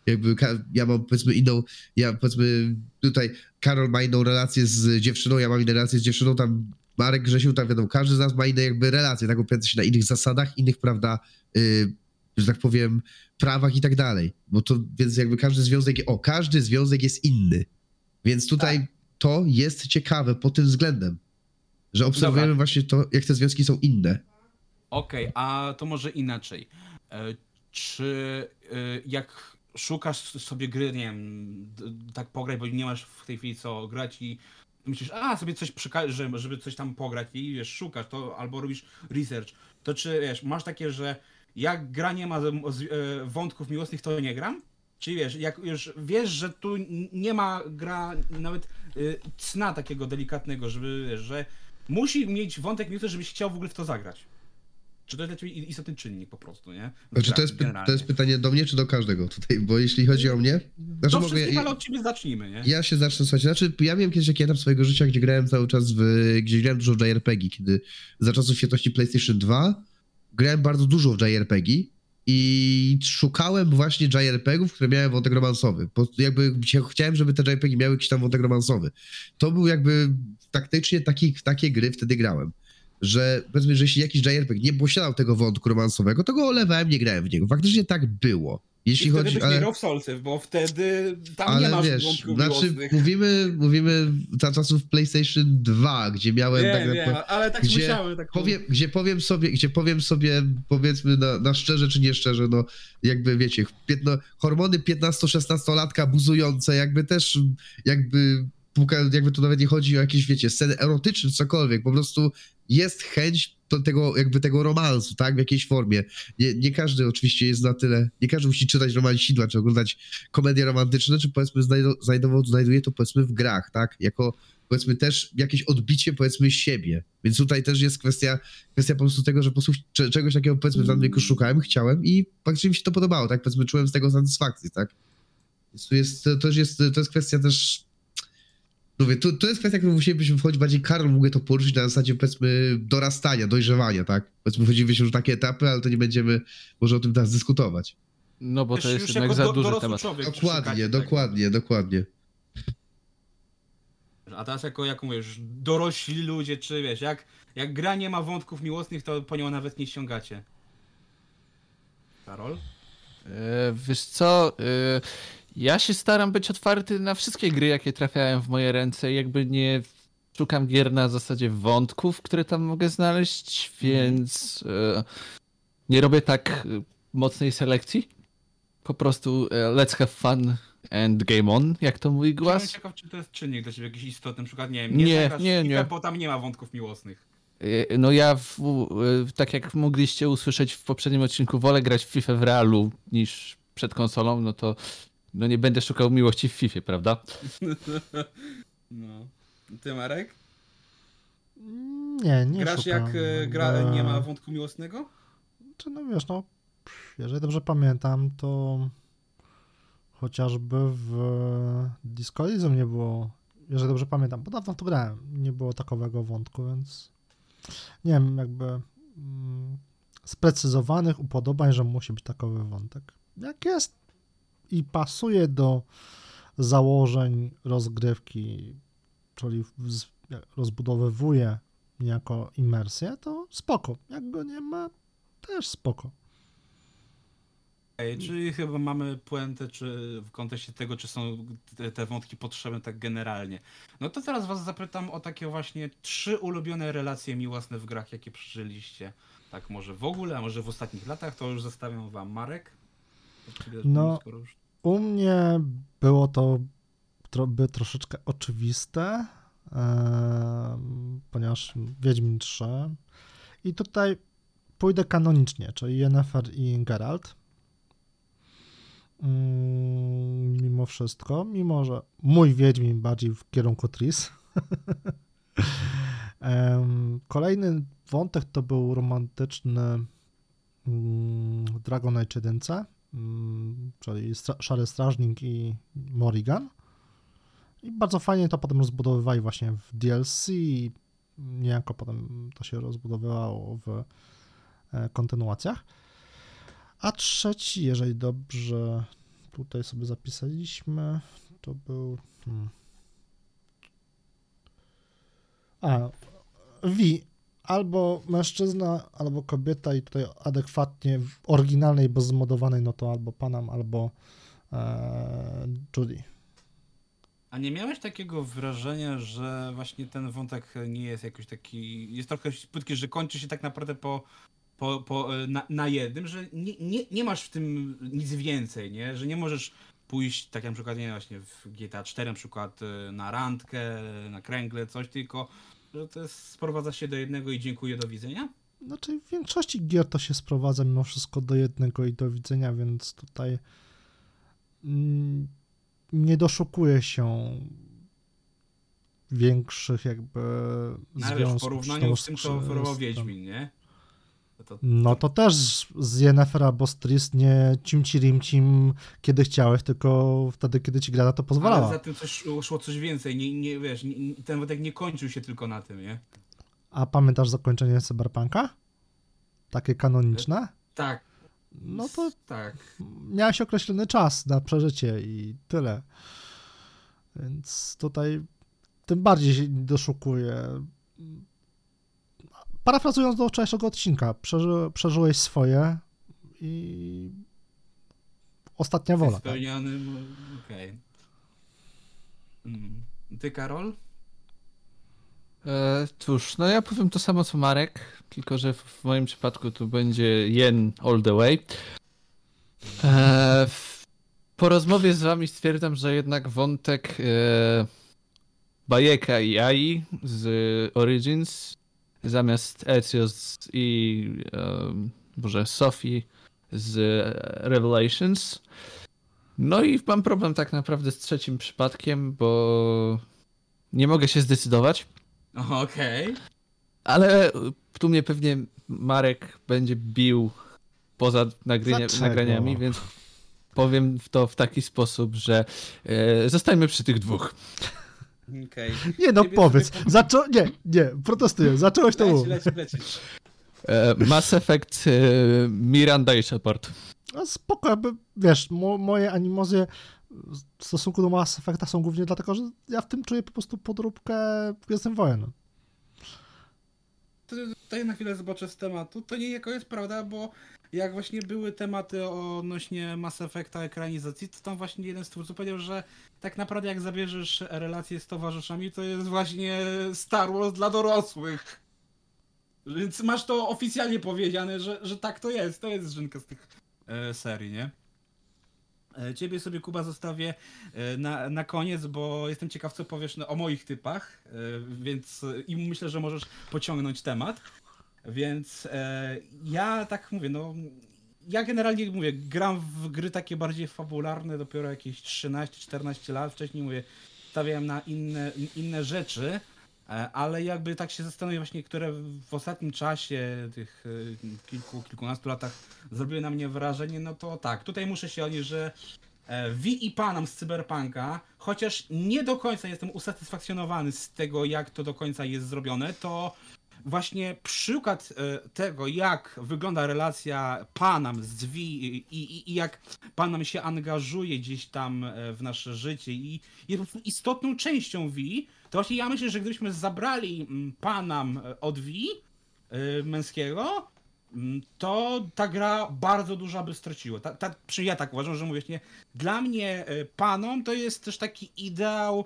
Jakby ja mam powiedzmy inną, ja powiedzmy tutaj Karol ma inną relację z dziewczyną, ja mam inną relację z dziewczyną, tam Marek Grzesiu, tam wiadomo, każdy z nas ma inne jakby relacje, tak opierające się na innych zasadach, innych, prawda, y, że tak powiem, prawach i tak dalej. Bo to, więc jakby każdy związek, o, każdy związek jest inny. Więc tutaj to jest ciekawe pod tym względem, że obserwujemy Dobra. właśnie to, jak te związki są inne. Okej, a to może inaczej. E, Czy e, jak szukasz sobie gry, nie wiem, tak pograć, bo nie masz w tej chwili co grać i myślisz, a sobie coś przekażę, żeby, coś tam pograć i wiesz, szukasz to albo robisz research, to czy wiesz, masz takie, że jak gra nie ma e, wątków miłosnych, to nie gram? Czyli wiesz, jak już wiesz, że tu nie ma gra nawet y, cna takiego delikatnego, żeby wiesz, że musi mieć wątek miłosny, żebyś chciał w ogóle w to zagrać. Czy to jest dla ciebie istotny czynnik po prostu, nie? Znaczy, grach to, jest, to jest pytanie do mnie, czy do każdego tutaj? Bo jeśli chodzi o mnie... Znaczy, Do mogę, wszystkich, ja, ale od ciebie zacznijmy, nie? ja się zacznę, słuchajcie, znaczy ja miałem kiedyś taki etap swojego życia, gdzie grałem cały czas w... gdzie grałem dużo w JRPG, kiedy za czasów świetności PlayStation 2 grałem bardzo dużo w JRPG i szukałem właśnie JRPG-ów, które miały wątek romansowy. Po, jakby chcia- chciałem, żeby te JRPG miały jakiś tam wątek romansowy. To był jakby taktycznie taki, takie gry wtedy grałem. Że powiedzmy, że jeśli jakiś JRPG nie posiadał tego wątku romansowego, to go olewałem, nie grałem w niego. Faktycznie tak było. Jeśli I wtedy chodzi byś nie grał w bo wtedy tam nie ale masz wiesz, znaczy miłosnych. mówimy, mówimy za czasów PlayStation 2, gdzie miałem tak naprawdę, ale tak gdzie myślałem. Tak powiem, gdzie powiem sobie, gdzie powiem sobie, powiedzmy na, na szczerze czy nie szczerze, no jakby wiecie, piętno, hormony 15-16-latka buzujące, jakby też jakby puka- jakby tu nawet nie chodzi o jakieś, wiecie, sceny erotyczne, cokolwiek, po prostu jest chęć tego, jakby tego romansu, tak, w jakiejś formie. Nie, nie każdy oczywiście jest na tyle, nie każdy musi czytać romansidła, czy oglądać komedie romantyczne, czy powiedzmy znajdo, znajdował, znajduje to powiedzmy w grach, tak, jako powiedzmy też jakieś odbicie powiedzmy siebie. Więc tutaj też jest kwestia, kwestia po prostu tego, że po prostu cze- czegoś takiego powiedzmy w danym wieku szukałem, chciałem i faktycznie mi się to podobało, tak, powiedzmy czułem z tego satysfakcję, tak. Więc tu jest, to też jest, to jest kwestia też Mówię, to, to jest kwestia, którą musielibyśmy wchodzić bardziej, Karol mógł to poruszyć na zasadzie powiedzmy dorastania, dojrzewania, tak? Powiedzmy wchodziliśmy już w takie etapy, ale to nie będziemy może o tym teraz dyskutować. No bo to jest już jednak za do- duży temat. człowiek Dokładnie, tego. dokładnie, dokładnie. A teraz jako, jak mówisz, dorośli ludzie, czy wiesz, jak, jak gra nie ma wątków miłosnych, to po nią nawet nie ściągacie. Karol? E, Wiesz co, e, ja się staram być otwarty na wszystkie gry, jakie trafiają w moje ręce. Jakby nie szukam gier na zasadzie wątków, które tam mogę znaleźć, więc e, nie robię tak e, mocnej selekcji. Po prostu e, let's have fun and game on, jak to mówi Jestem głaz. ciekaw, czy to jest czynnik dla ciebie jakiś istotny, na przykład, nie wiem, Nie, nie, FIFA, nie. bo tam nie ma wątków miłosnych. E, No ja, w, e, tak jak mogliście usłyszeć w poprzednim odcinku, wolę grać w FIFA w realu niż przed konsolą, no to no nie będę szukał miłości w FIFA, prawda? No. Ty, Marek? Nie, nie Grasz szukam. jak e, gra Jakby- nie ma wątku miłosnego? Czy no wiesz, no, jeżeli dobrze pamiętam, to chociażby w Disco Elysium nie było, jeżeli dobrze pamiętam, bo dawno to grałem, nie było takowego wątku, więc nie wiem, jakby mm, sprecyzowanych upodobań, że musi być takowy wątek. Jak jest i pasuje do założeń rozgrywki, czyli rozbudowywuje niejako imersję, to spoko. Jak go nie ma, też spoko. Ej, czyli chyba mamy puentę czy w kontekście tego, czy są te, te wątki potrzebne tak generalnie. No to teraz was zapytam o takie właśnie trzy ulubione relacje miłosne w grach, jakie przeżyliście. Tak może w ogóle, a może w ostatnich latach, to już zostawiam wam. Marek? No. już- U mnie było to by troszeczkę oczywiste, ponieważ Wiedźmin 3 i tutaj pójdę kanonicznie, czyli Yennefer i Geralt. Mm, Mimo wszystko, mimo że mój Wiedźmin bardziej w kierunku Tris. Kolejny wątek to był romantyczny mm, Dragon Age 1, mm, czyli stra- Szary Strażnik i Morrigan. I bardzo fajnie to potem rozbudowywali właśnie w DLC i niejako potem to się rozbudowywało w e, kontynuacjach. A trzeci, jeżeli dobrze tutaj sobie zapisaliśmy, to był... Hmm. A, V. Albo mężczyzna, albo kobieta i tutaj adekwatnie w oryginalnej, bez zmodowanej, no to albo Panam, albo e, Judy. A nie miałeś takiego wrażenia, że właśnie ten wątek nie jest jakoś taki. Jest trochę płytki, że kończy się tak naprawdę po po, po, e, na, na jednym, że nie, nie, nie masz w tym nic więcej, nie? Że nie możesz pójść, tak na przykład, nie właśnie w GTA 4 na przykład e, na randkę, na kręgle, coś, tylko że to jest, sprowadza się do jednego i dziękuję, do widzenia. Znaczy w większości gier to się sprowadza mimo wszystko do jednego i do widzenia, więc tutaj mm, nie doszukuje się większych jakby No, ale wiesz, w związków. porównaniu z tym, co oferował. Wiedźmin, nie? To, No to też z Yennefer albo z Tris nie cimci rimcim kiedy chciałeś, tylko wtedy, kiedy ci gra na to ale pozwalała. za tym coś szło, coś więcej, nie, nie wiesz, nie, ten wątek nie kończył się tylko na tym, nie? A pamiętasz zakończenie Cyberpunka? Takie kanoniczne? Tak. No to Tak. miałeś określony czas na przeżycie i tyle. Więc tutaj tym bardziej się doszukuje. Parafrazując do wczorajszego odcinka, przeży, przeżyłeś swoje i ostatnia wola. Tak? Spełnionym, okej. Mm. Ty, Karol? E, cóż, no ja powiem to samo co Marek, tylko że w, w moim przypadku to będzie yen all the way. E, w, po rozmowie z wami stwierdzam, że jednak wątek e, Bajeka i Ai z Origins zamiast Ezio's i e, Boże, Sophie z Revelations. No i mam problem tak naprawdę z trzecim przypadkiem, bo nie mogę się zdecydować. Okej. Ale tu mnie pewnie Marek będzie bił poza Dlaczego? nagraniami, więc powiem to w taki sposób, że e, zostańmy przy tych dwóch. Okej. Nie no, Ciebie powiedz. sobie- Zaczą... Nie, nie, protestuję. Zacząłeś to Leci, mów. leci, leci. E, Mass Effect e, Miranda i Shepard. No spoko, jakby, wiesz, mo, moje animozje w stosunku do Mass Effecta są głównie dlatego, że ja w tym czuję po prostu podróbkę Gwiezdnym Wojen. Tutaj na chwilę zboczę z tematu. To nie jako jest prawda, bo jak właśnie były tematy odnośnie Mass Effecta ekranizacji, to tam właśnie jeden z twórców powiedział, że tak naprawdę jak zabierzesz relacje z towarzyszami, to jest właśnie Star Wars dla dorosłych. Więc masz to oficjalnie powiedziane, że, że tak to jest. To jest żynka z tych e, serii, nie? E, Ciebie sobie, Kuba, zostawię e, na, na koniec, bo jestem ciekaw, co powiesz o moich typach, e, więc i myślę, że możesz pociągnąć temat. Więc e, ja tak mówię, no ja generalnie mówię, gram w gry takie bardziej fabularne dopiero jakieś 13-14 lat. Wcześniej mówię, stawiałem na inne, inne rzeczy, e, ale jakby tak się zastanowię właśnie, które w ostatnim czasie, tych e, kilku, kilkunastu latach zrobiły na mnie wrażenie, no to tak, tutaj muszę się odnieść, że e, V i Panam z Cyberpunka, chociaż nie do końca jestem usatysfakcjonowany z tego, jak to do końca jest zrobione, to właśnie przykład e, tego, jak wygląda relacja Panam z V i, i, i jak Panam się angażuje gdzieś tam e, w nasze życie i jest po istotną częścią V, to właśnie ja myślę, że gdybyśmy zabrali mm, Panam e, od e, męskiego, mm, to ta gra bardzo dużo by straciła. Ta, ta, ja tak uważam, że mówię, nie, dla mnie Panom to jest też taki ideał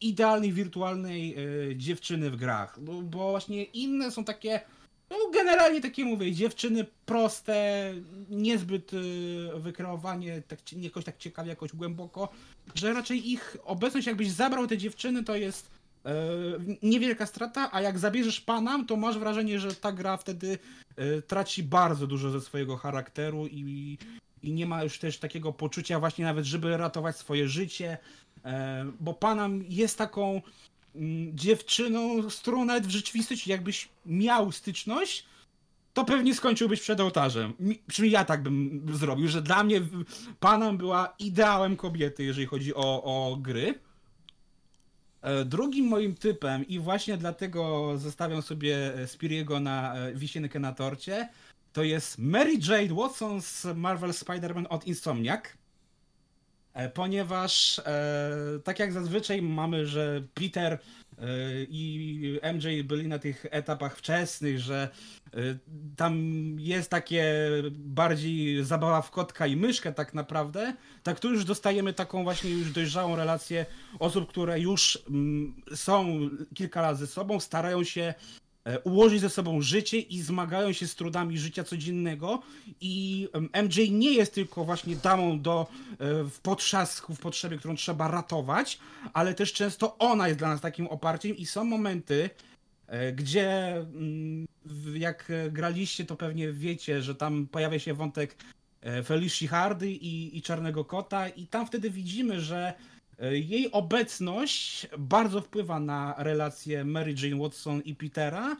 idealnej, wirtualnej e, dziewczyny w grach, bo, właśnie inne są takie, no generalnie takie mówię, dziewczyny proste, niezbyt e, wykreowanie, tak, jakoś tak ciekawie, jakoś głęboko, że raczej ich obecność, jakbyś zabrał te dziewczyny, to jest e, niewielka strata, a jak zabierzesz Panam, to masz wrażenie, że ta gra wtedy e, traci bardzo dużo ze swojego charakteru i, i nie ma już też takiego poczucia właśnie nawet, żeby ratować swoje życie, e, bo Panam jest taką mm, dziewczyną, z którą nawet w rzeczywistości jakbyś miał styczność, to pewnie skończyłbyś przed ołtarzem. Przynajmniej ja tak bym zrobił, że dla mnie Panam była ideałem kobiety, jeżeli chodzi o, o gry. E, Drugim moim typem, i właśnie dlatego zostawiam sobie e, Spiriego na e, wisienkę na torcie, to jest Mary Jade Watson z Marvel Spider-Man od Insomniac. E, Ponieważ e, tak jak zazwyczaj mamy, że Peter e, i MJ byli na tych etapach wczesnych, że tam jest takie bardziej zabawa w kotka i myszkę tak naprawdę, tak tu już dostajemy taką właśnie już dojrzałą relację osób, które już mm, są kilka ze sobą, starają się ułożyć ze sobą życie i zmagają się z trudami życia codziennego. I MJ nie jest tylko właśnie damą do e, w potrzasku, w potrzebie, którą trzeba ratować, ale też często ona jest dla nas takim oparciem i są momenty, e, gdzie mm, jak e, graliście, to pewnie wiecie, że tam pojawia się wątek e, Felicia Hardy i, i Czarnego Kota i tam wtedy widzimy, że e, jej obecność bardzo wpływa na relacje Mary Jane Watson i Petera,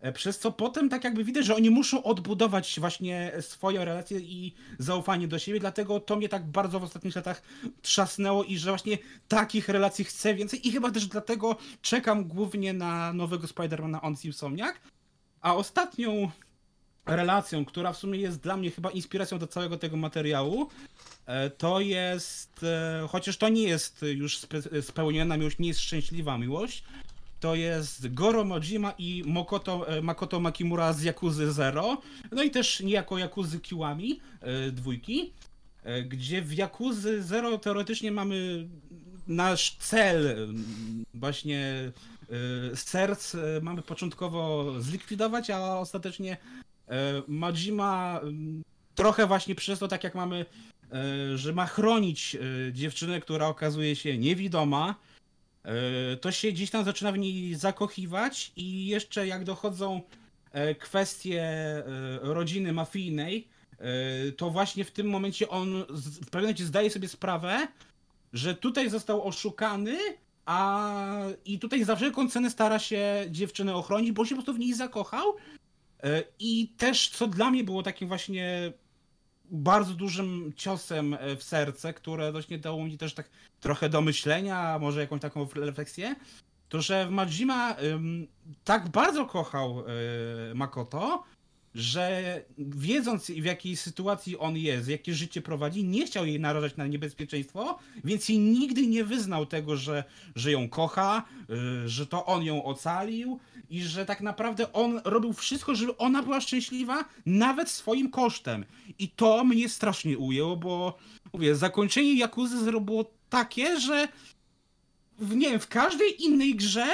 e, przez co potem tak jakby widać, że oni muszą odbudować właśnie swoje relacje i zaufanie do siebie, dlatego to mnie tak bardzo w ostatnich latach trzasnęło i że właśnie takich relacji chcę więcej i chyba też dlatego czekam głównie na nowego Spidermana on Simpsoniak, a ostatnią relacją, która w sumie jest dla mnie chyba inspiracją do całego tego materiału, e, to jest, e, chociaż to nie jest już spe, spełniona miłość, nie jest szczęśliwa miłość, to jest Goro Majima i Mokoto, e, Makoto Makimura z Yakuzy Zero, no i też niejako Yakuzy Kiwami e, dwójki, e, gdzie w Yakuzy Zero teoretycznie mamy nasz cel, właśnie e, serc e, mamy początkowo zlikwidować, a ostatecznie e, Majima trochę właśnie przez to, tak jak mamy, e, że ma chronić e, dziewczynę, która okazuje się niewidoma, e, to się gdzieś tam zaczyna w niej zakochiwać i jeszcze jak dochodzą e, kwestie e, rodziny mafijnej, e, to właśnie w tym momencie on w pewnym momencie zdaje sobie sprawę, że tutaj został oszukany, a i tutaj za wszelką cenę stara się dziewczynę ochronić, bo się po prostu w niej zakochał. E, I też, co dla mnie było takim właśnie bardzo dużym ciosem e, w serce, które właśnie dało mi też tak trochę do myślenia, może jakąś taką refleksję, to że Majima tak bardzo kochał y, Makoto, że wiedząc w jakiej sytuacji on jest, jakie życie prowadzi, nie chciał jej narażać na niebezpieczeństwo, więc jej nigdy nie wyznał tego, że, że ją kocha, y, że to on ją ocalił i że tak naprawdę on robił wszystko, żeby ona była szczęśliwa, nawet swoim kosztem. I to mnie strasznie ujęło, bo mówię, zakończenie Yakuzy Zero było takie, że w, nie wiem, w każdej innej grze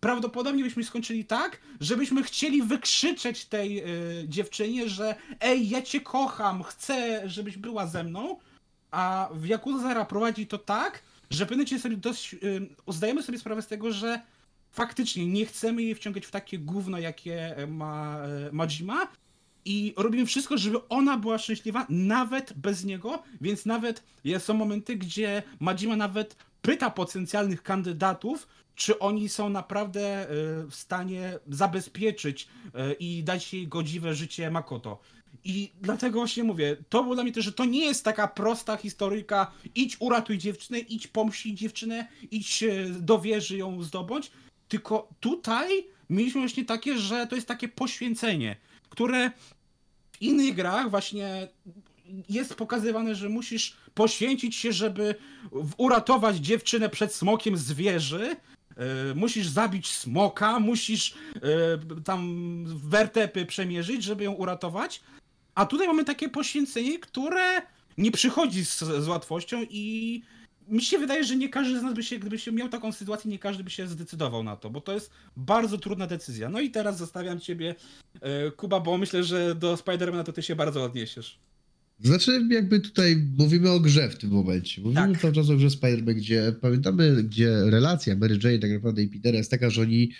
prawdopodobnie byśmy skończyli tak, żebyśmy chcieli wykrzyczeć tej y, dziewczynie, że ej, ja cię kocham, chcę, żebyś była ze mną, a w Yakuza prowadzi to tak, że momencie sobie dość, y, zdajemy sobie sprawę z tego, że faktycznie nie chcemy jej wciągać w takie gówno, jakie ma Majima i robimy wszystko, żeby ona była szczęśliwa, nawet bez niego, więc nawet są momenty, gdzie Majima nawet pyta potencjalnych kandydatów, czy oni są naprawdę e, w stanie zabezpieczyć e, i dać jej godziwe życie Makoto. I dlatego właśnie mówię, to było dla mnie też, że to nie jest taka prosta historyjka, idź uratuj dziewczynę, idź pomścić dziewczynę, idź e, do wieży ją zdobądź, tylko tutaj mieliśmy właśnie takie, że to jest takie poświęcenie, które w innych grach właśnie jest pokazywane, że musisz poświęcić się, żeby uratować dziewczynę przed smokiem z wieży. E, musisz zabić smoka, musisz e, tam wertepy przemierzyć, żeby ją uratować. A tutaj mamy takie poświęcenie, które nie przychodzi z, z łatwością i mi się wydaje, że nie każdy z nas by się, gdyby się miał taką sytuację, nie każdy by się zdecydował na to, bo to jest bardzo trudna decyzja. No i teraz zostawiam ciebie, e, Kuba, bo myślę, że do Spidermana to ty się bardzo odniesiesz. Znaczy, jakby tutaj mówimy o grze w tym momencie. Mówimy Tak. cały czas o grze Spider-Man, gdzie pamiętamy, gdzie relacja Mary Jane tak naprawdę i Petera jest taka, że oni,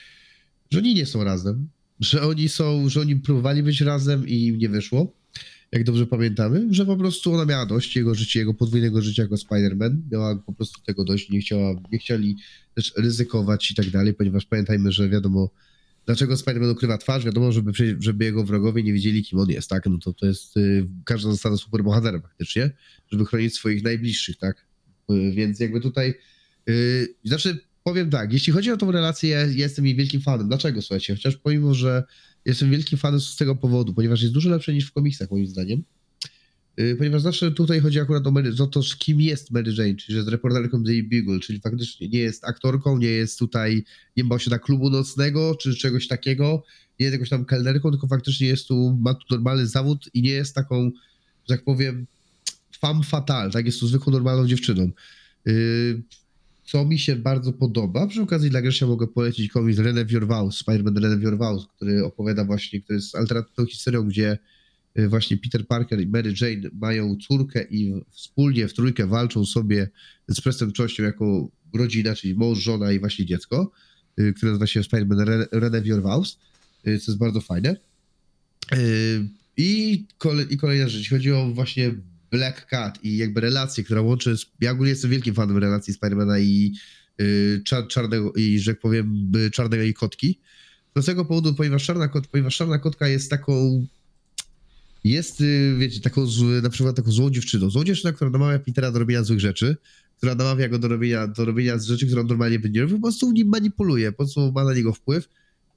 że oni nie są razem, że oni są, że oni próbowali być razem i im nie wyszło, jak dobrze pamiętamy, że po prostu ona miała dość jego życia, jego podwójnego życia jako Spider-Man, miała po prostu tego dość, nie chciała, nie chcieli też ryzykować i tak dalej, ponieważ pamiętajmy, że wiadomo, dlaczego Spider-Man ukrywa twarz, wiadomo, żeby, żeby jego wrogowie nie wiedzieli, kim on jest, tak? No to to jest y, każda zasada superbohatera faktycznie, żeby chronić swoich najbliższych, tak? Y, więc jakby tutaj, y, znaczy powiem tak, jeśli chodzi o tą relację, ja jestem jej wielkim fanem. Dlaczego, słuchajcie? Chociaż pomimo, że jestem wielkim fanem z tego powodu, ponieważ jest dużo lepsze niż w komiksach, moim zdaniem. Y, Ponieważ zawsze tutaj chodzi akurat o, o to, kim jest Mary Jane, czyli że jest reporterką Daily Bugle, czyli faktycznie nie jest aktorką, nie jest tutaj, nie ma osiada klubu nocnego, czy czegoś takiego, nie jest jakąś tam kelnerką, tylko faktycznie jest tu, ma tu normalny zawód i nie jest taką, że tak powiem, femme fatale, tak? Jest tu zwykłą, normalną dziewczyną. Yy, co mi się bardzo podoba, przy okazji dla Grzesia mogę polecić komiks René Wiorvaus, Spider-Man René Wiorvaus, który opowiada właśnie, który jest alternatywną historią, gdzie y, właśnie Peter Parker i Mary Jane mają córkę i wspólnie w trójkę walczą sobie z przestępczością jako rodzina, czyli mąż, żona i właśnie dziecko, y, które nazywa się Spider-Man Re- René Wiorvaus, y, co jest bardzo fajne. Y, I, kole, I kolejna rzecz, chodzi o właśnie Black Cat i jakby relację, która łączy. z- Ja ogólnie jestem wielkim fanem relacji Spidermana i y, czar, czarnego, i że tak powiem, y, czarnego i kotki. Z tego powodu, ponieważ czarna, kot, ponieważ czarna kotka jest taką. Jest, y, wiecie, taką na przykład taką złą dziewczyną. Złą dziewczyną, która namawia Petera do robienia złych rzeczy, która namawia go do robienia, do robienia z rzeczy, które on normalnie by nie robił, po prostu nim manipuluje, po prostu ma na niego wpływ.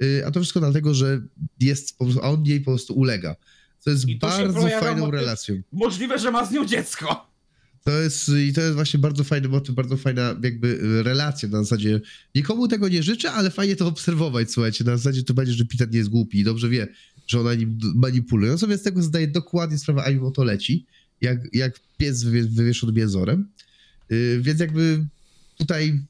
Y, A to wszystko dlatego, że jest, a on jej po prostu ulega. Co jest się bardzo fajną relacją. Możliwe, że ma z nią dziecko. To jest, I to jest właśnie bardzo fajny motyw, bardzo fajna jakby relacja na zasadzie nikomu tego nie życzę, ale fajnie to obserwować, słuchajcie, na zasadzie to będzie, że Peter nie jest głupi i dobrze wie, że ona nim manipuluje. On sobie z tego zdaje dokładnie sprawę, a mimo to leci, jak, jak pies wywie, wywieszony mięzorem. Yy, więc jakby tutaj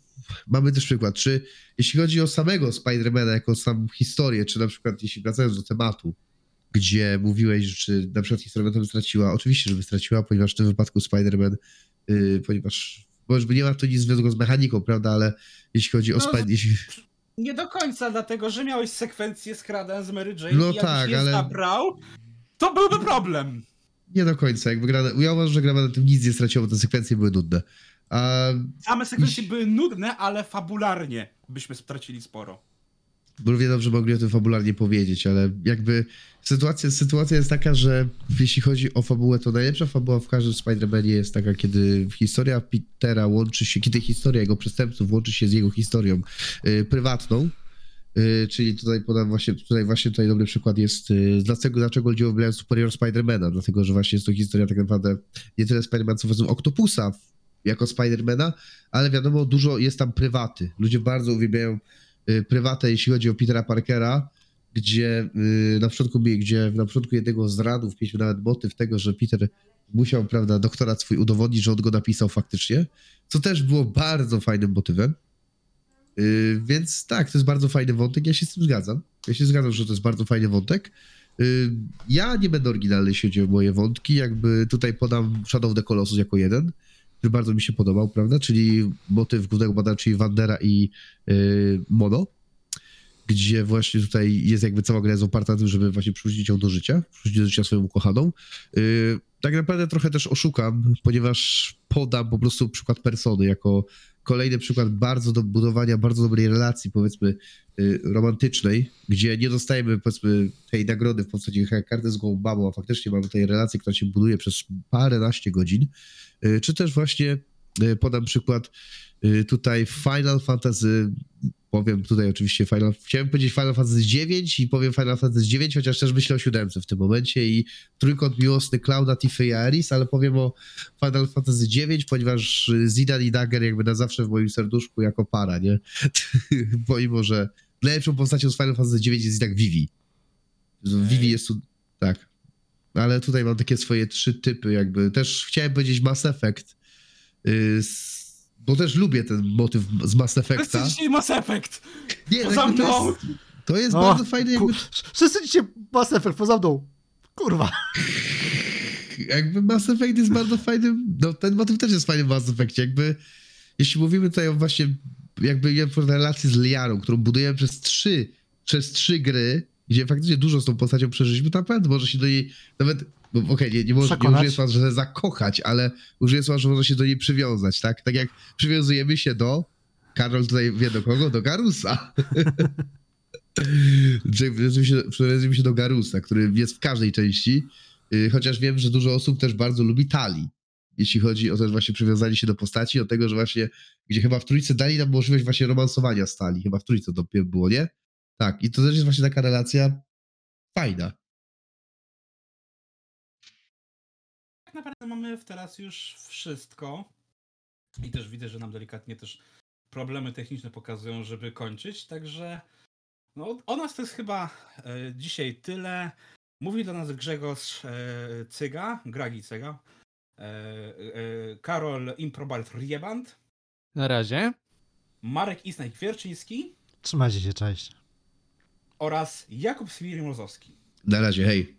mamy też przykład, czy jeśli chodzi o samego Spidermana jako sam historię, czy na przykład jeśli wracając do tematu, gdzie mówiłeś, czy na przykład historia to by straciła. Oczywiście, żeby straciła, ponieważ w tym wypadku Spider-Man, yy, ponieważ może nie ma to nic związku z mechaniką, prawda, ale jeśli chodzi o No, Spider... Jeśli... Nie do końca, dlatego że miałeś sekwencję z Kradem z Mary Jane No i tak, je ale- zabrał, to byłby problem. Nie do końca, jakby gra... ja uważam, że gra na tym nic nie straciła, bo te sekwencje były nudne. A Same sekwencje były nudne, ale fabularnie byśmy stracili sporo. Bo wie dobrze mogli o tym fabularnie powiedzieć, ale jakby sytuacja, sytuacja jest taka, że jeśli chodzi o fabułę, to najlepsza fabuła w każdym Spider-Manie jest taka, kiedy historia Petera łączy się, kiedy historia jego przestępców łączy się z jego historią y, prywatną, y, czyli tutaj podam właśnie, tutaj właśnie tutaj dobry przykład jest, y, dlaczego, dlaczego ludzie uwielbiają Superior Spider-Mana, dlatego, że właśnie jest to historia tak naprawdę nie tyle Spider-Man, co powiedzmy Octopusa jako Spider-Mana, ale wiadomo, dużo jest tam prywaty. Ludzie bardzo uwielbiają prywatę, jeśli chodzi o Petera Parkera, gdzie y, na początku, gdzie na początku jednego z radów mieliśmy nawet motyw tego, że Peter musiał, prawda, doktorat swój udowodnić, że on go napisał faktycznie, co też było bardzo fajnym motywem. Y, więc tak, to jest bardzo fajny wątek, ja się z tym zgadzam. Ja się zgadzam, że to jest bardzo fajny wątek. Y, ja nie będę oryginalny, jeśli chodzi o moje wątki, jakby tutaj podam Shadow of the Colossus jako jeden, który bardzo mi się podobał, prawda, czyli motyw głównego badacza, czyli Wandera i y, Mono, gdzie właśnie tutaj jest jakby cała gra jest oparta na tym, żeby właśnie przywrócić ją do życia, przywrócić do życia swoją ukochaną. Yy, tak naprawdę trochę też oszukam, ponieważ podam po prostu przykład persony jako kolejny przykład bardzo do budowania bardzo dobrej relacji, powiedzmy, yy, romantycznej, gdzie nie dostajemy, powiedzmy, tej nagrody w postaci karty z gołą babą, a faktycznie mamy tutaj relację, która się buduje przez paręnaście godzin. Yy, czy też właśnie yy, podam przykład yy, tutaj Final Fantasy powiem tutaj oczywiście Final, chciałem powiedzieć Final Fantasy 9 i powiem Final Fantasy 9, chociaż też myślę o siódemce w tym momencie i trójkąt miłosny Clouda, Tiffy i Aeris, ale powiem o Final Fantasy 9, ponieważ Zidane i Dagger jakby na zawsze w moim serduszku jako para, nie? Pomimo, że najlepszą postacią z Final Fantasy 9 jest i tak Vivi. Vivi jest tu, tak. Ale tutaj mam takie swoje trzy typy jakby. Też chciałem powiedzieć Mass Effect, y, bo też lubię ten motyw z Mass To Effecta. jest dzisiaj Mass Effect. Nie, Poza to mną. jest, to jest O, bardzo fajne, jakby. Wszyscy dzisiaj Mass Effect poza mną. Kurwa. jakby Mass Effect jest bardzo fajnym, no ten motyw też jest fajny w Mass Effectie, jakby jeśli mówimy tutaj o właśnie jakby relacji z Liarą, którą budujemy przez trzy, przez trzy gry, gdzie faktycznie dużo z tą postacią przeżyliśmy, to naprawdę może się do niej nawet, no okej, nie, nie, może, nie użyję słowa, że zakochać, ale użyję słowa, że można się do niej przywiązać, tak? Tak jak przywiązujemy się do, Karol tutaj wie do kogo? Do Garusa. Przywiązujemy się, do Garusa, który jest w każdej części, yy, chociaż wiem, że dużo osób też bardzo lubi Tali, jeśli chodzi o też właśnie przywiązanie się do postaci, do tego, że właśnie, gdzie chyba w trójce dali nam możliwość właśnie romansowania z Tali, chyba w trójce to było, nie? Tak, i to też jest właśnie taka relacja fajna. Tak naprawdę mamy teraz już wszystko. I też widzę, że nam delikatnie też problemy techniczne pokazują, żeby kończyć. Także no, o nas to jest chyba e, dzisiaj tyle. Mówi do nas Grzegorz e, Cyga, Gragi Cyga, e, e, Karol Improbart Rieband Na razie. Marek Isnaj-Kwierczyński Trzymajcie się, cześć. Oraz Jakub Swirimozowski. Na razie, hej.